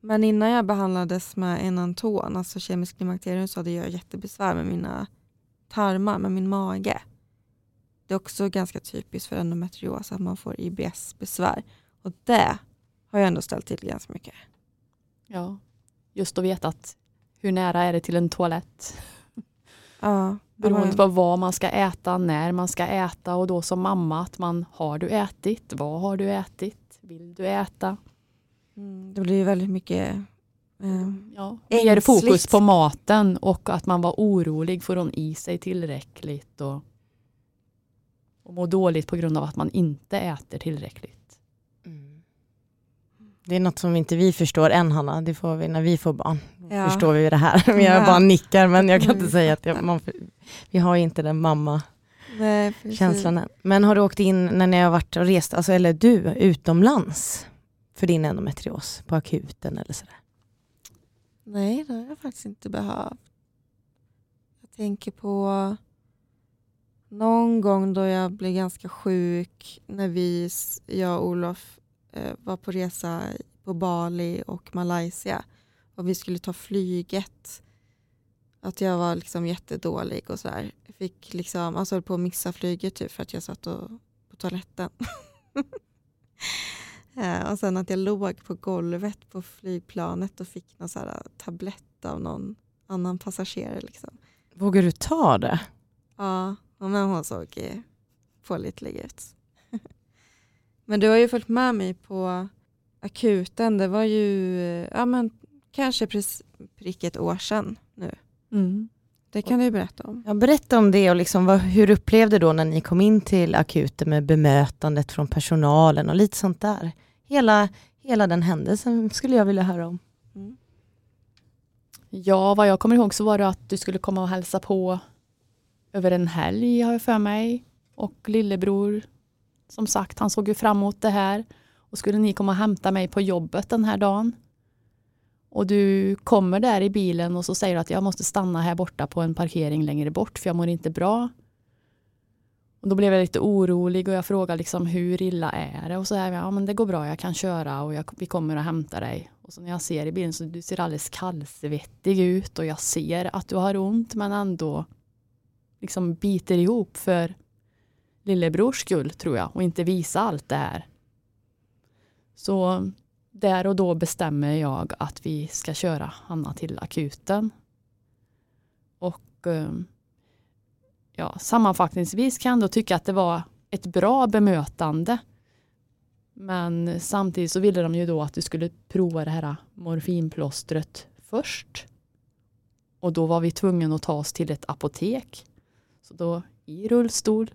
Men innan jag behandlades med enanton, alltså kemisk klimakterium, så hade jag jättebesvär med mina tarmar, med min mage. Det är också ganska typiskt för endometrios att man får IBS-besvär. Och det har jag ändå ställt till ganska mycket. Ja, just att veta att hur nära är det till en toalett? Ja, Beroende på vad man ska äta, när man ska äta och då som mamma att man har du ätit? Vad har du ätit? Vill du äta? Mm, det blir ju väldigt mycket eh, Ja, mer fokus på maten och att man var orolig, får hon i sig tillräckligt? Och, och må dåligt på grund av att man inte äter tillräckligt. Mm. Det är något som inte vi förstår än Hanna, det får vi när vi får barn. Ja. Förstår vi det här. Men jag Ja. bara nickar men jag kan inte Mm. säga att jag, man, vi har ju inte den mamma-känslan Nej, precis. än. Men har du åkt in när ni har varit och rest, alltså, eller du, utomlands för din endometrios på akuten eller sådär? Nej, det har jag faktiskt inte behövt. Jag tänker på någon gång då jag blev ganska sjuk när vi, jag och Olof eh, var på resa på Bali och Malaysia och vi skulle ta flyget. Att jag var liksom jättedålig och sådär. Jag fick liksom, alltså höll på att missa flyget typ för att jag satt och, på toaletten. Eh, och sen att jag låg på golvet på flygplanet och fick någon så här tablett av någon annan passagerare. Liksom. Vågar du ta det? Ja, men hon såg eh, pålitlig ut. men du har ju följt med mig på akuten. Det var ju eh, ja, men, kanske precis prick ett år sedan nu. Det kan du berätta om. Ja, berätta om det och liksom vad, hur du upplevde då när ni kom in till akuten med bemötandet från personalen och lite sånt där. Hela, hela den händelsen skulle jag vilja höra om. Mm. Ja, vad jag kommer ihåg så var det att du skulle komma och hälsa på över en helg har jag för mig. Och lillebror, som sagt, han såg ju fram emot det här. Och skulle ni komma och hämta mig på jobbet den här dagen. Och du kommer där i bilen och så säger du att jag måste stanna här borta på en parkering längre bort för jag mår inte bra. Och då blev jag lite orolig och jag frågade liksom hur illa är det? Och så här, ja men det går bra, jag kan köra och jag, vi kommer att hämta dig. Och så när jag ser i bilen så du ser alldeles kallsvettig ut och jag ser att du har ont men ändå liksom biter ihop för lillebrors skull tror jag och inte visa allt det här. Så där och då bestämmer jag att vi ska köra Hanna till akuten. Och eh, ja, sammanfattningsvis kan jag ändå tycka att det var ett bra bemötande. Men samtidigt så ville de ju då att du skulle prova det här morfinplåstret först. Och då var vi tvungna att ta oss till ett apotek. Då i rullstol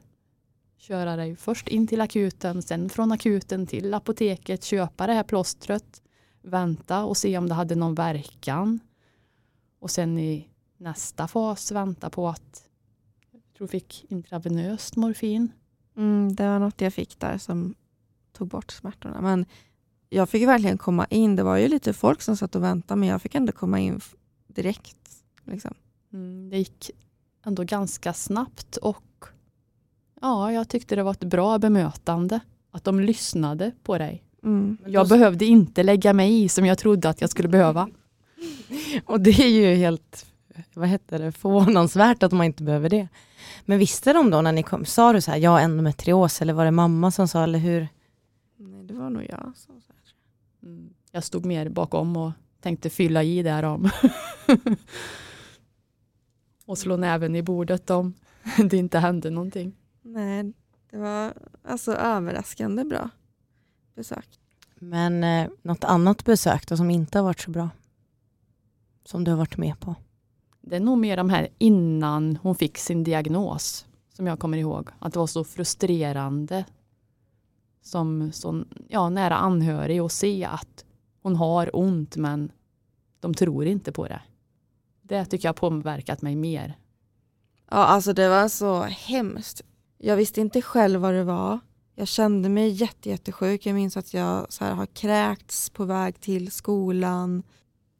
köra dig först in till akuten, sen från akuten till apoteket, köpa det här plåstret, vänta och se om det hade någon verkan. Och sen i nästa fas vänta på att jag tror fick intravenöst morfin. Mm, det var något jag fick där som tog bort smärtorna. Men jag fick verkligen komma in. Det var ju lite folk som satt och väntade men jag fick ändå komma in direkt. Liksom. Mm, det gick ändå ganska snabbt och ja, jag tyckte det var ett bra bemötande. Att de lyssnade på dig. Mm. Jag behövde inte lägga mig i som jag trodde att jag skulle behöva. Och det är ju helt vad heter det, förvånansvärt att man inte behöver det. Men visste de då när ni kom, sa du så här, ja endometrios eller var det mamma som sa eller hur? Nej, det var nog jag som sa det. Mm, Jag stod mer bakom och tänkte fylla i där om. och slå näven i bordet om det inte hände någonting. Nej, det var alltså överraskande bra besök. Men eh, något annat besök då som inte har varit så bra? Som du har varit med på? Det är nog mer de här innan hon fick sin diagnos som jag kommer ihåg. Att det var så frustrerande som så, ja, nära anhörig att se att hon har ont men de tror inte på det. Det tycker jag har påverkat mig mer. Ja, alltså det var så hemskt. Jag visste inte själv vad det var. Jag kände mig jätte, jättesjuk. Jag minns att jag så här, har kräkts på väg till skolan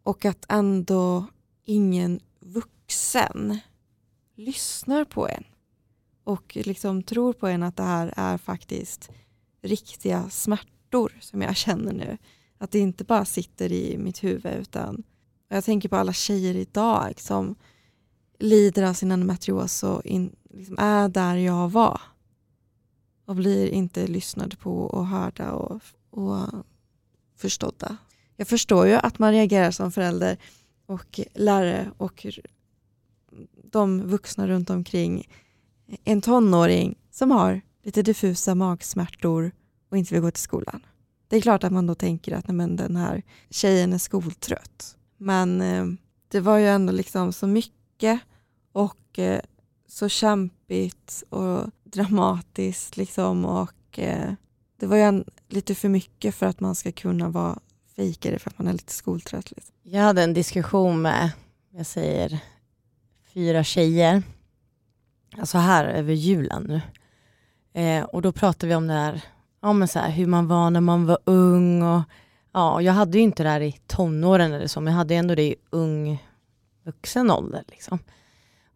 och att ändå ingen vuxen lyssnar på en och liksom tror på en att det här är faktiskt riktiga smärtor som jag känner nu. Att det inte bara sitter i mitt huvud utan jag tänker på alla tjejer idag som lider av sin endometrios och in, liksom är där jag var och blir inte lyssnade på och hörda och, och förstådda. Jag förstår ju att man reagerar som förälder och lärare och de vuxna runt omkring en tonåring som har lite diffusa magsmärtor och inte vill gå till skolan. Det är klart att man då tänker att nej, men den här tjejen är skoltrött. Men eh, det var ju ändå liksom så mycket och eh, så kämpigt och dramatiskt liksom och eh, det var ju en, lite för mycket för att man ska kunna vara fejkare för att man är lite skoltrött. Liksom. Jag hade en diskussion med, jag säger, fyra tjejer. Alltså här över julen nu. Eh, och då pratade vi om det här, ja, men så här, hur man var när man var ung. Och, ja, jag hade ju inte det här i tonåren eller så, men jag hade ändå det i ung vuxen ålder. Liksom.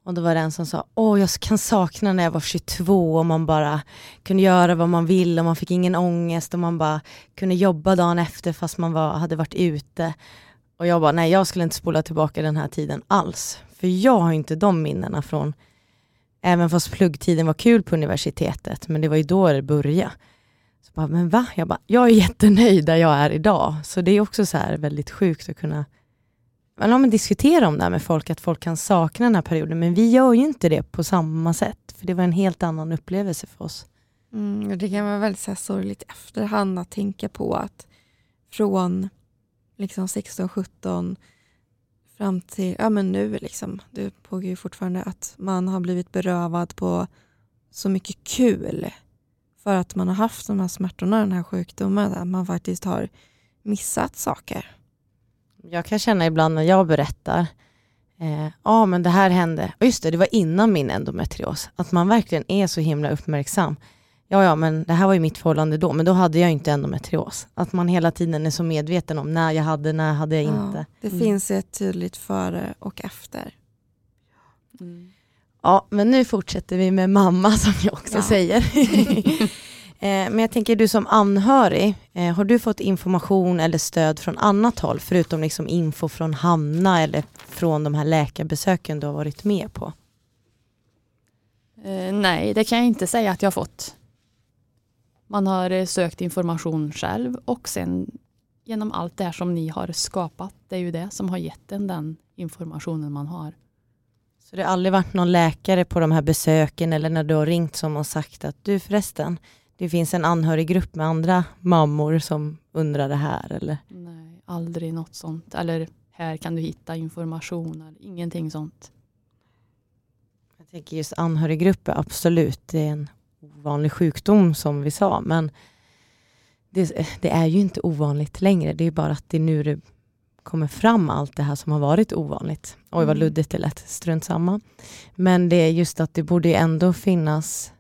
Och då var det en som sa, åh jag kan sakna när jag var 22 och man bara kunde göra vad man ville och man fick ingen ångest och man bara kunde jobba dagen efter fast man var, hade varit ute. Och jag bara, nej jag skulle inte spola tillbaka den här tiden alls. För jag har inte de minnena från, även fast pluggtiden var kul på universitetet, men det var ju då det började. Så bara, men va? Jag bara, jag är jättenöjd där jag är idag. Så det är också så här väldigt sjukt att kunna men om om det här med folk, att folk kan sakna den här perioden, men vi gör ju inte det på samma sätt, för det var en helt annan upplevelse för oss. Mm, och det kan vara väldigt så här sorgligt efterhand att tänka på att från liksom 16-17 fram till ja, men nu. Liksom. Det pågår ju fortfarande att man har blivit berövad på så mycket kul för att man har haft de här smärtorna, den här sjukdomen, att man faktiskt har missat saker. Jag kan känna ibland när jag berättar, ja eh, ah, men det här hände, och just det, det var innan min endometrios, att man verkligen är så himla uppmärksam. Ja, ja, men det här var ju mitt förhållande då, men då hade jag inte endometrios. Att man hela tiden är så medveten om när jag hade, när hade jag inte. Ja, det mm. finns ett tydligt före och efter. Mm. Ja, men nu fortsätter vi med mamma som jag också ja. säger. Eh, men jag tänker du som anhörig, eh, har du fått information eller stöd från annat håll förutom liksom info från Hanna eller från de här läkarbesöken du har varit med på? Eh, nej, det kan jag inte säga att jag har fått. Man har sökt information själv och sen genom allt det här som ni har skapat, det är ju det som har gett en den informationen man har. Så det har aldrig varit någon läkare på de här besöken eller när du har ringt som har sagt att du förresten, det finns en anhöriggrupp med andra mammor som undrar det här? Eller? Nej, aldrig något sånt. Eller här kan du hitta information. Eller ingenting sånt. Jag tänker just anhöriggrupper, absolut. Det är en ovanlig sjukdom som vi sa. Men det, det, är ju inte ovanligt längre. Det är bara att det är nu det kommer fram allt det här som har varit ovanligt. Oj vad mm. luddigt det lät, strunt samma. Men det är just att det borde ändå finnas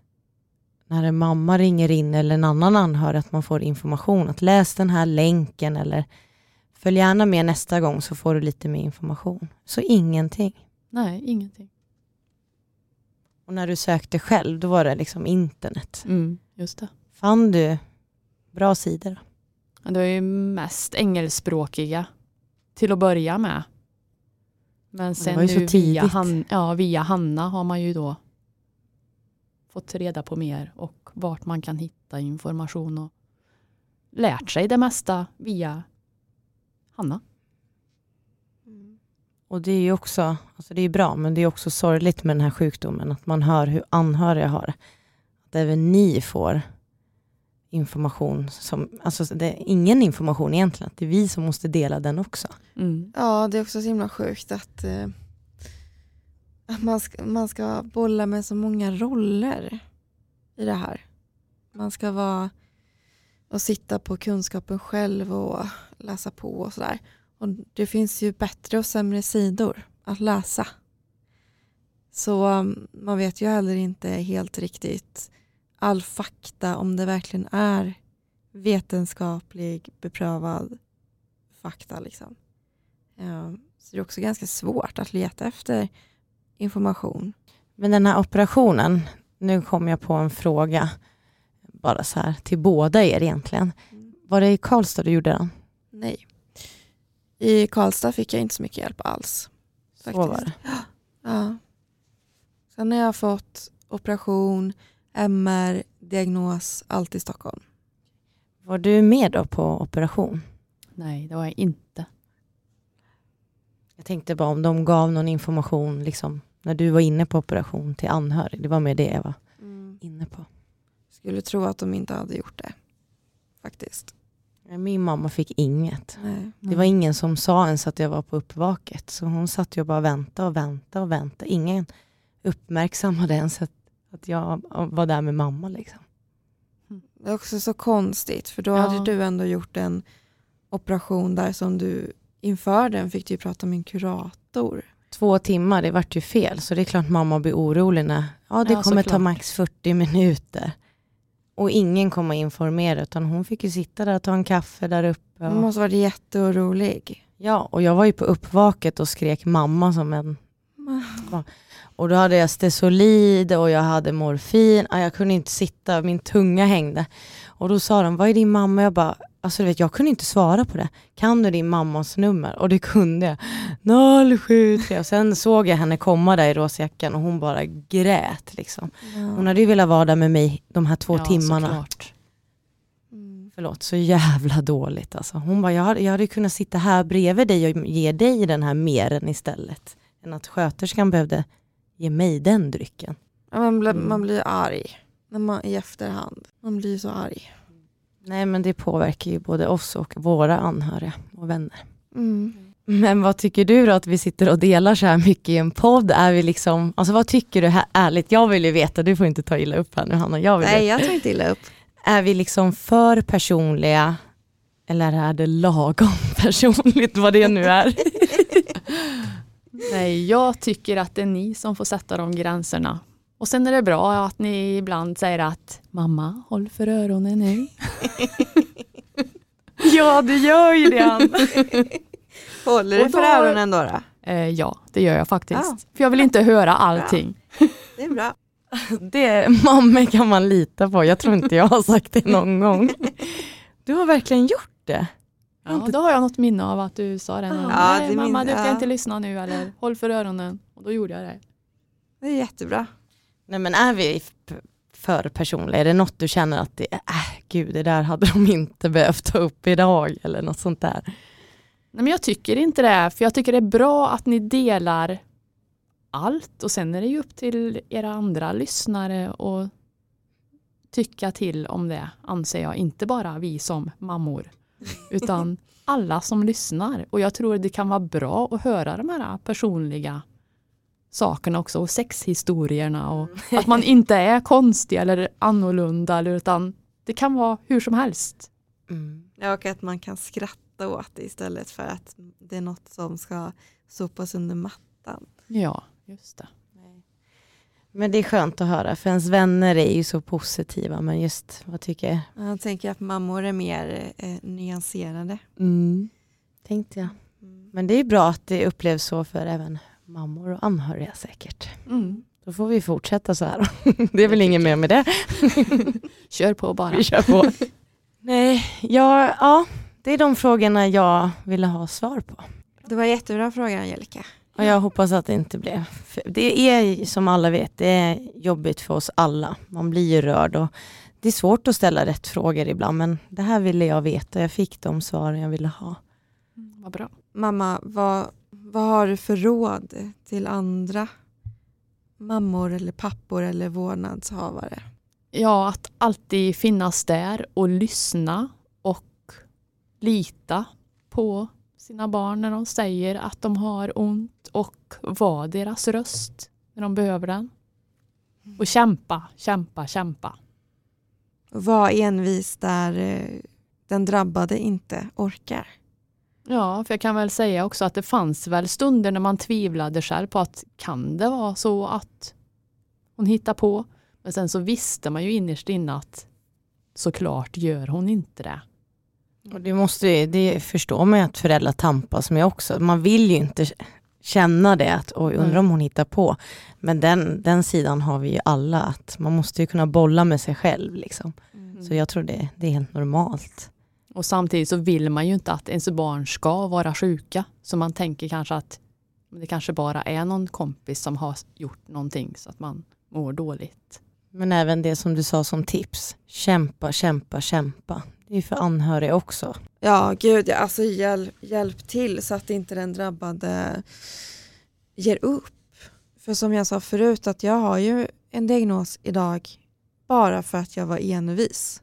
när en mamma ringer in eller en annan anhörig att man får information. Att läs den här länken eller följ gärna med nästa gång så får du lite mer information. Så ingenting. Nej, ingenting. Och när du sökte själv, då var det liksom internet. Mm, just det. Fann du bra sidor? Det var ju mest engelskspråkiga till att börja med. Men sen nu via, Han, ja, via Hanna har man ju då fått reda på mer och vart man kan hitta information och lärt sig det mesta via Hanna. Mm. Och det är ju också, alltså det är bra, men det är också sorgligt med den här sjukdomen, att man hör hur anhöriga har det. Att även ni får information som, alltså det är ingen information egentligen, det är vi som måste dela den också. Mm. Ja, det är också så himla sjukt att eh, man ska, man ska bolla med så många roller i det här. Man ska vara och sitta på kunskapen själv och läsa på och sådär. Och det finns ju bättre och sämre sidor att läsa. Så um, man vet ju heller inte helt riktigt all fakta om det verkligen är vetenskaplig beprövad fakta. Liksom. Um, så det är också ganska svårt att leta efter information. Men den här operationen, nu kom jag på en fråga, bara så här till båda er egentligen. Mm. Var det i Karlstad du gjorde den? Nej. I Karlstad fick jag inte så mycket hjälp alls. Faktiskt. Så var det? Ja. Sen har jag fått operation, MR, diagnos, allt i Stockholm. Var du med då på operation? Nej, det var jag inte. Jag tänkte bara om de gav någon information liksom, när du var inne på operation till anhörig. Det var med det jag var mm. inne på. Skulle tro att de inte hade gjort det. Faktiskt. Min mamma fick inget. Nej. Det var ingen som sa ens att jag var på uppvaket. Så hon satt ju bara och väntade och väntade och väntade. Ingen uppmärksammade ens att, att jag var där med mamma. Liksom. Det är också så konstigt, för då ja. hade du ändå gjort en operation där som du inför den fick du prata med en kurator två timmar, det vart ju fel. Så det är klart mamma blir orolig när ja, det ja, kommer ta max 40 minuter. Och ingen kommer informera utan hon fick ju sitta där och ta en kaffe där uppe. Hon måste varit jätteorolig. Ja, och jag var ju på uppvaket och skrek mamma som en... Och då hade jag Stesolid och jag hade morfin. Jag kunde inte sitta, min tunga hängde. Och då sa de, vad är din mamma? Jag bara, Alltså du vet, jag kunde inte svara på det. Kan du din mammas nummer? Och det kunde jag. 073. Och sen såg jag henne komma där i rosjackan och hon bara grät. Liksom. Ja. Hon hade ju velat vara där med mig de här två ja, timmarna. Mm. Förlåt, så jävla dåligt alltså. Hon bara, jag hade, jag hade kunnat sitta här bredvid dig och ge dig den här meren istället. Än att sköterskan behövde ge mig den drycken. Ja, man, blir, mm. man blir arg när man, i efterhand. Man blir så arg. Nej men det påverkar ju både oss och våra anhöriga och vänner. Mm. Men vad tycker du då att vi sitter och delar så här mycket i en podd? Är vi liksom, alltså vad tycker du här, ärligt? Jag vill ju veta, du får inte ta illa upp här nu Hanna. Jag vill Nej, jag tar inte illa upp. Är vi liksom för personliga eller är det lagom personligt vad det nu är? Nej, jag tycker att det är ni som får sätta de gränserna. Och sen är det bra att ni ibland säger att mamma, håll för öronen nu. ja, det gör ju det Ann. Håller du för öronen då? då? Eh, ja, det gör jag faktiskt. Ja. För jag vill inte höra allting. Det är bra. Det, mammor kan man lita på. Jag tror inte jag har sagt det någon gång. Du har verkligen gjort det. Ja, då har jag något minne av att du sa det. Ja, Nej, det mamma, min- du ska ja. inte lyssna nu eller håll för öronen. Och då gjorde jag det. Det är jättebra. Nej men är vi för personliga? Är det något du känner att det, äh, gud det där hade de inte behövt ta upp idag eller något sånt där? Nej, men jag tycker inte det, för jag tycker det är bra att ni delar allt och sen är det ju upp till era andra lyssnare att tycka till om det, anser jag. Inte bara vi som mammor, utan alla som lyssnar. Och jag tror det kan vara bra att höra de här personliga sakerna också och sexhistorierna och att man inte är konstig eller annorlunda utan det kan vara hur som helst. Mm. Och att man kan skratta åt det istället för att det är något som ska sopas under mattan. Ja, just det. Men det är skönt att höra för ens vänner är ju så positiva men just vad tycker jag? Jag tänker att mammor är mer eh, nyanserade. Mm. Tänkte jag. Men det är bra att det upplevs så för även mammor och anhöriga säkert. Mm. Då får vi fortsätta så här. Det är väl inget mer med det. Kör på bara. Vi kör på. Nej, ja, ja, det är de frågorna jag ville ha svar på. Det var jättebra fråga Angelica. Och jag hoppas att det inte blev... för Det är som alla vet, det är jobbigt för oss alla. Man blir ju rörd och det är svårt att ställa rätt frågor ibland men det här ville jag veta. Jag fick de svaren jag ville ha. Mm, Vad bra. Mamma, vad, vad har du för råd till andra mammor eller pappor eller vårdnadshavare? Ja, att alltid finnas där och lyssna och lita på sina barn när de säger att de har ont och vara deras röst när de behöver den. Och kämpa, kämpa, kämpa. Var envis där eh, den drabbade inte orkar. Ja, för jag kan väl säga också att det fanns väl stunder när man tvivlade själv på att kan det vara så att hon hittar på? Men sen så visste man ju innerst inne att såklart gör hon inte det. Och det, måste, det förstår man ju att föräldrar tampas med också. Man vill ju inte känna det, att oj, undrar om hon hittar på. Men den, den sidan har vi ju alla, att man måste ju kunna bolla med sig själv. Liksom. Så jag tror det, det är helt normalt. Och samtidigt så vill man ju inte att ens barn ska vara sjuka. Så man tänker kanske att det kanske bara är någon kompis som har gjort någonting så att man mår dåligt. Men även det som du sa som tips, kämpa, kämpa, kämpa. Det är ju för anhöriga också. Ja, gud, ja, alltså hjälp, hjälp till så att inte den drabbade ger upp. För som jag sa förut, att jag har ju en diagnos idag bara för att jag var envis.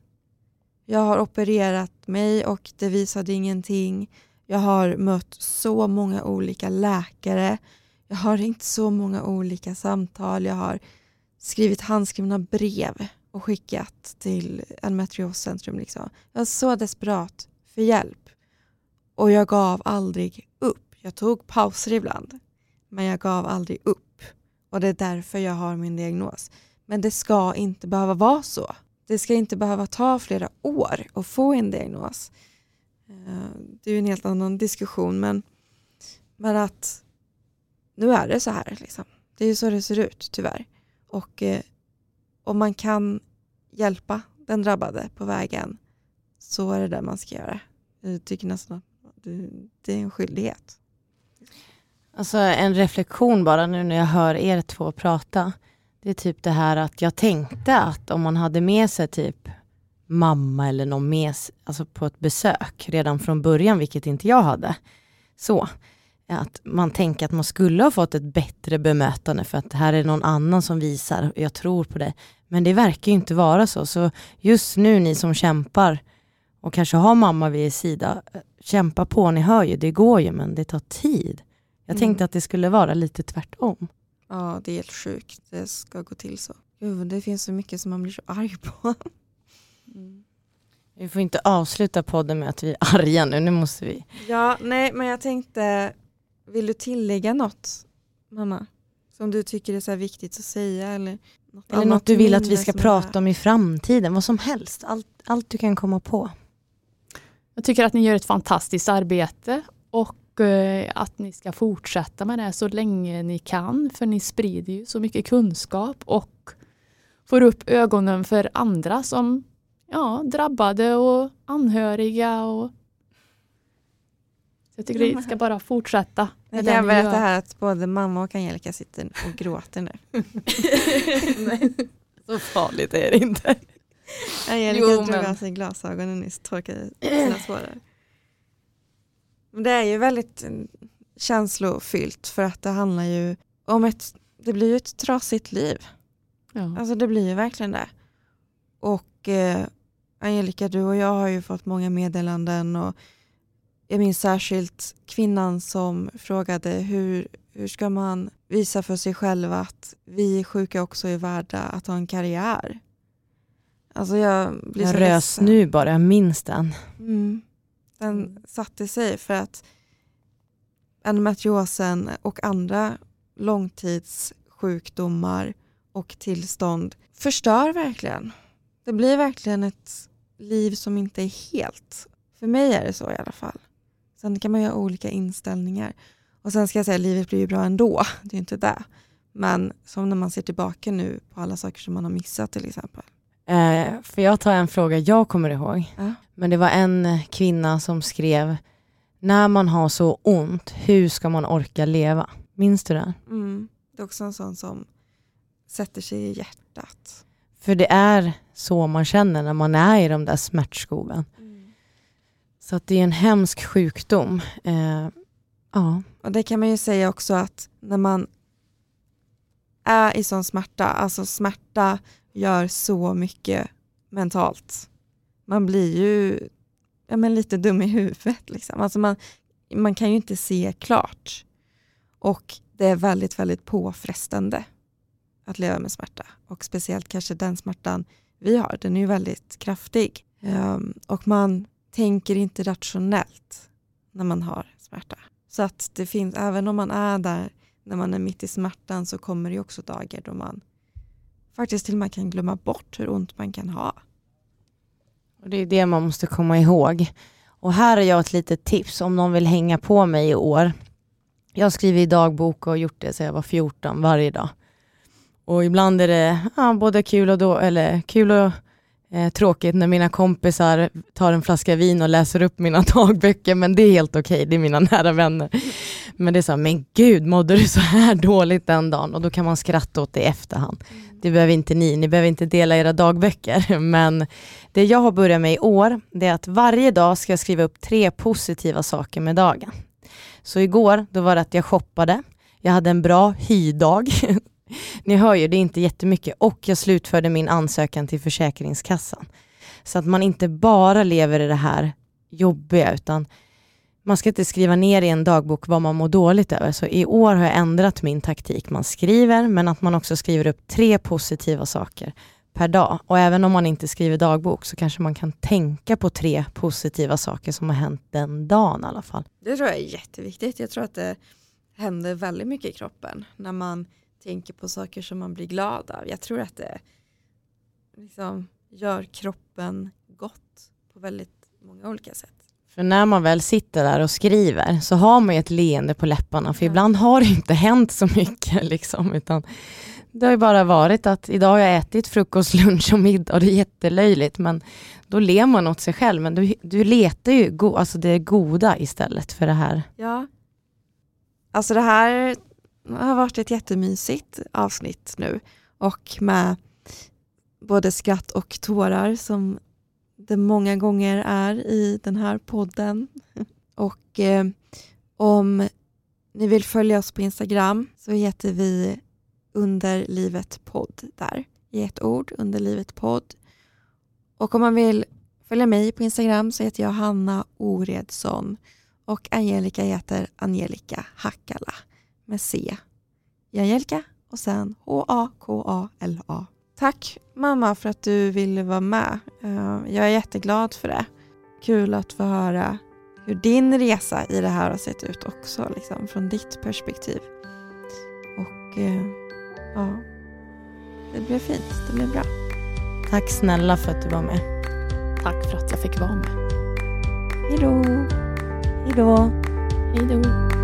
Jag har opererat mig och det visade ingenting. Jag har mött så många olika läkare. Jag har ringt så många olika samtal. Jag har skrivit handskrivna brev och skickat till endometrioscentrum. Liksom. Jag var så desperat för hjälp. Och jag gav aldrig upp. Jag tog pauser ibland, men jag gav aldrig upp. Och det är därför jag har min diagnos. Men det ska inte behöva vara så. Det ska inte behöva ta flera år att få en diagnos. Eh, det är en helt annan diskussion, men, men att nu är det så här. Liksom. Det är så det ser ut, tyvärr. Och eh, om man kan hjälpa den drabbade på vägen så är det det man ska göra. Jag tycker nästan att det, är en skyldighet. Alltså en reflektion bara nu när jag hör er två prata. Det är typ det här att jag tänkte att om man hade med sig typ mamma eller någon med sig alltså på ett besök redan från början, vilket inte jag hade. Så, att man tänker att man skulle ha fått ett bättre bemötande för att här är någon annan som visar, jag tror på det. Men det verkar ju inte vara så. Så just nu ni som kämpar och kanske ha mamma vid er sida. Kämpa på, ni hör ju, det går ju men det tar tid. Jag Mm. tänkte att det skulle vara lite tvärtom. Ja, det är helt sjukt. Det ska gå till så. Gud, det finns så mycket som man blir så arg på. Vi får inte avsluta podden med att vi är arga nu, nu måste vi. Ja, nej, men jag tänkte, vill du tillägga något, mamma? Som du tycker är så här viktigt att säga? Eller något, Eller något du vill att vi ska prata om i framtiden, vad som helst. Allt, allt du kan komma på. Jag tycker att ni gör ett fantastiskt arbete och eh, att ni ska fortsätta med det så länge ni kan för ni sprider ju så mycket kunskap och får upp ögonen för andra som ja, drabbade och anhöriga. Och... Jag tycker ni ska bara fortsätta. Jag kan berätta här att både mamma och Angelica sitter och gråter nu. Så farligt är det inte. Angelica Jo, drog men- av sig glasögonen nyss, torkade sina tårar. Men det är ju väldigt eh, känslofyllt för att det handlar ju om ett, det blir ju ett trasigt liv. Ja. Alltså det blir ju verkligen det. Och eh, Angelica, du och jag har ju fått många meddelanden och jag minns särskilt kvinnan som frågade hur, hur ska man visa för sig själv att vi sjuka också är värda att ha en karriär. Alltså jag blir så Jag rös ledsen. nu bara, jag minns den. Mm. Den satte sig för att endometriosen och andra långtidssjukdomar och tillstånd förstör verkligen. Det blir verkligen ett liv som inte är helt. För mig är det så i alla fall. Sen kan man ju ha olika inställningar. Och sen ska jag säga, livet blir ju bra ändå. Det är inte det. Men som när man ser tillbaka nu på alla saker som man har missat till exempel. Eh, för jag tar en fråga jag kommer ihåg. Ja. Men det var en eh, kvinna som skrev, när man har så ont, hur ska man orka leva? Minns du det? Mm. Det är också en sån som sätter sig i hjärtat. För det är så man känner när man är i de där smärtskoven. Så att det är en hemsk sjukdom. Eh, ja. Och det kan man ju säga också att när man är i sån smärta, alltså smärta gör så mycket mentalt. Man blir ju ja, men lite dum i huvudet. Liksom. Alltså man, man kan ju inte se klart. Och det är väldigt, väldigt påfrestande att leva med smärta. Och speciellt kanske den smärtan vi har, den är ju väldigt kraftig. Ehm, och man tänker inte rationellt när man har smärta. Så att det finns, även om man är där när man är mitt i smärtan så kommer det också dagar då man faktiskt till och med kan glömma bort hur ont man kan ha. Och det är det man måste komma ihåg. Och här har jag ett litet tips om någon vill hänga på mig i år. Jag har skrivit i dagbok och gjort det sedan jag var 14 varje dag. Och ibland är det ja, både kul och, då, eller kul och eh, tråkigt när mina kompisar tar en flaska vin och läser upp mina dagböcker, men det är helt okej, det är mina nära vänner. Men det är så här, men gud, mådde du så här dåligt den dagen? Och då kan man skratta åt det i efterhand. Det behöver inte ni, ni behöver inte dela era dagböcker, men det jag har börjat med i år, det är att varje dag ska jag skriva upp tre positiva saker med dagen. Så igår, då var det att jag shoppade, jag hade en bra hydag, ni hör ju, det är inte jättemycket, och jag slutförde min ansökan till Försäkringskassan. Så att man inte bara lever i det här jobbiga, utan man ska inte skriva ner i en dagbok vad man mår dåligt över. Så i år har jag ändrat min taktik. Man skriver, men att man också skriver upp tre positiva saker per dag. Och även om man inte skriver dagbok så kanske man kan tänka på tre positiva saker som har hänt den dagen i alla fall. Det tror jag är jätteviktigt. Jag tror att det händer väldigt mycket i kroppen när man tänker på saker som man blir glad av. Jag tror att det liksom gör kroppen gott på väldigt många olika sätt. För när man väl sitter där och skriver så har man ju ett leende på läpparna, för Ja. ibland har det inte hänt så mycket. Liksom, utan det har ju bara varit att idag har jag ätit frukost, lunch och middag och det är jättelöjligt, men då ler man åt sig själv. Men du, du letar ju go- alltså det goda istället för det här. Ja. Alltså det här det har varit ett jättemysigt avsnitt nu och med både skratt och tårar som det många gånger är i den här podden. Och eh, om ni vill följa oss på Instagram så heter vi underlivetpodd där i ett ord, underlivetpodd. Och om man vill följa mig på Instagram så heter jag Hanna Oredsson och Angelica heter Angelica Hackala med C i Angelica och sen H-A-K-A-L-A. Tack mamma för att du ville vara med. Eh, jag är jätteglad för det. Kul att få höra hur din resa i det här har sett ut också, liksom, från ditt perspektiv. Och eh, ja, det blev fint. Det blev bra. Tack snälla för att du var med. Tack för att jag fick vara med. Hej då! Hej då. Hej då.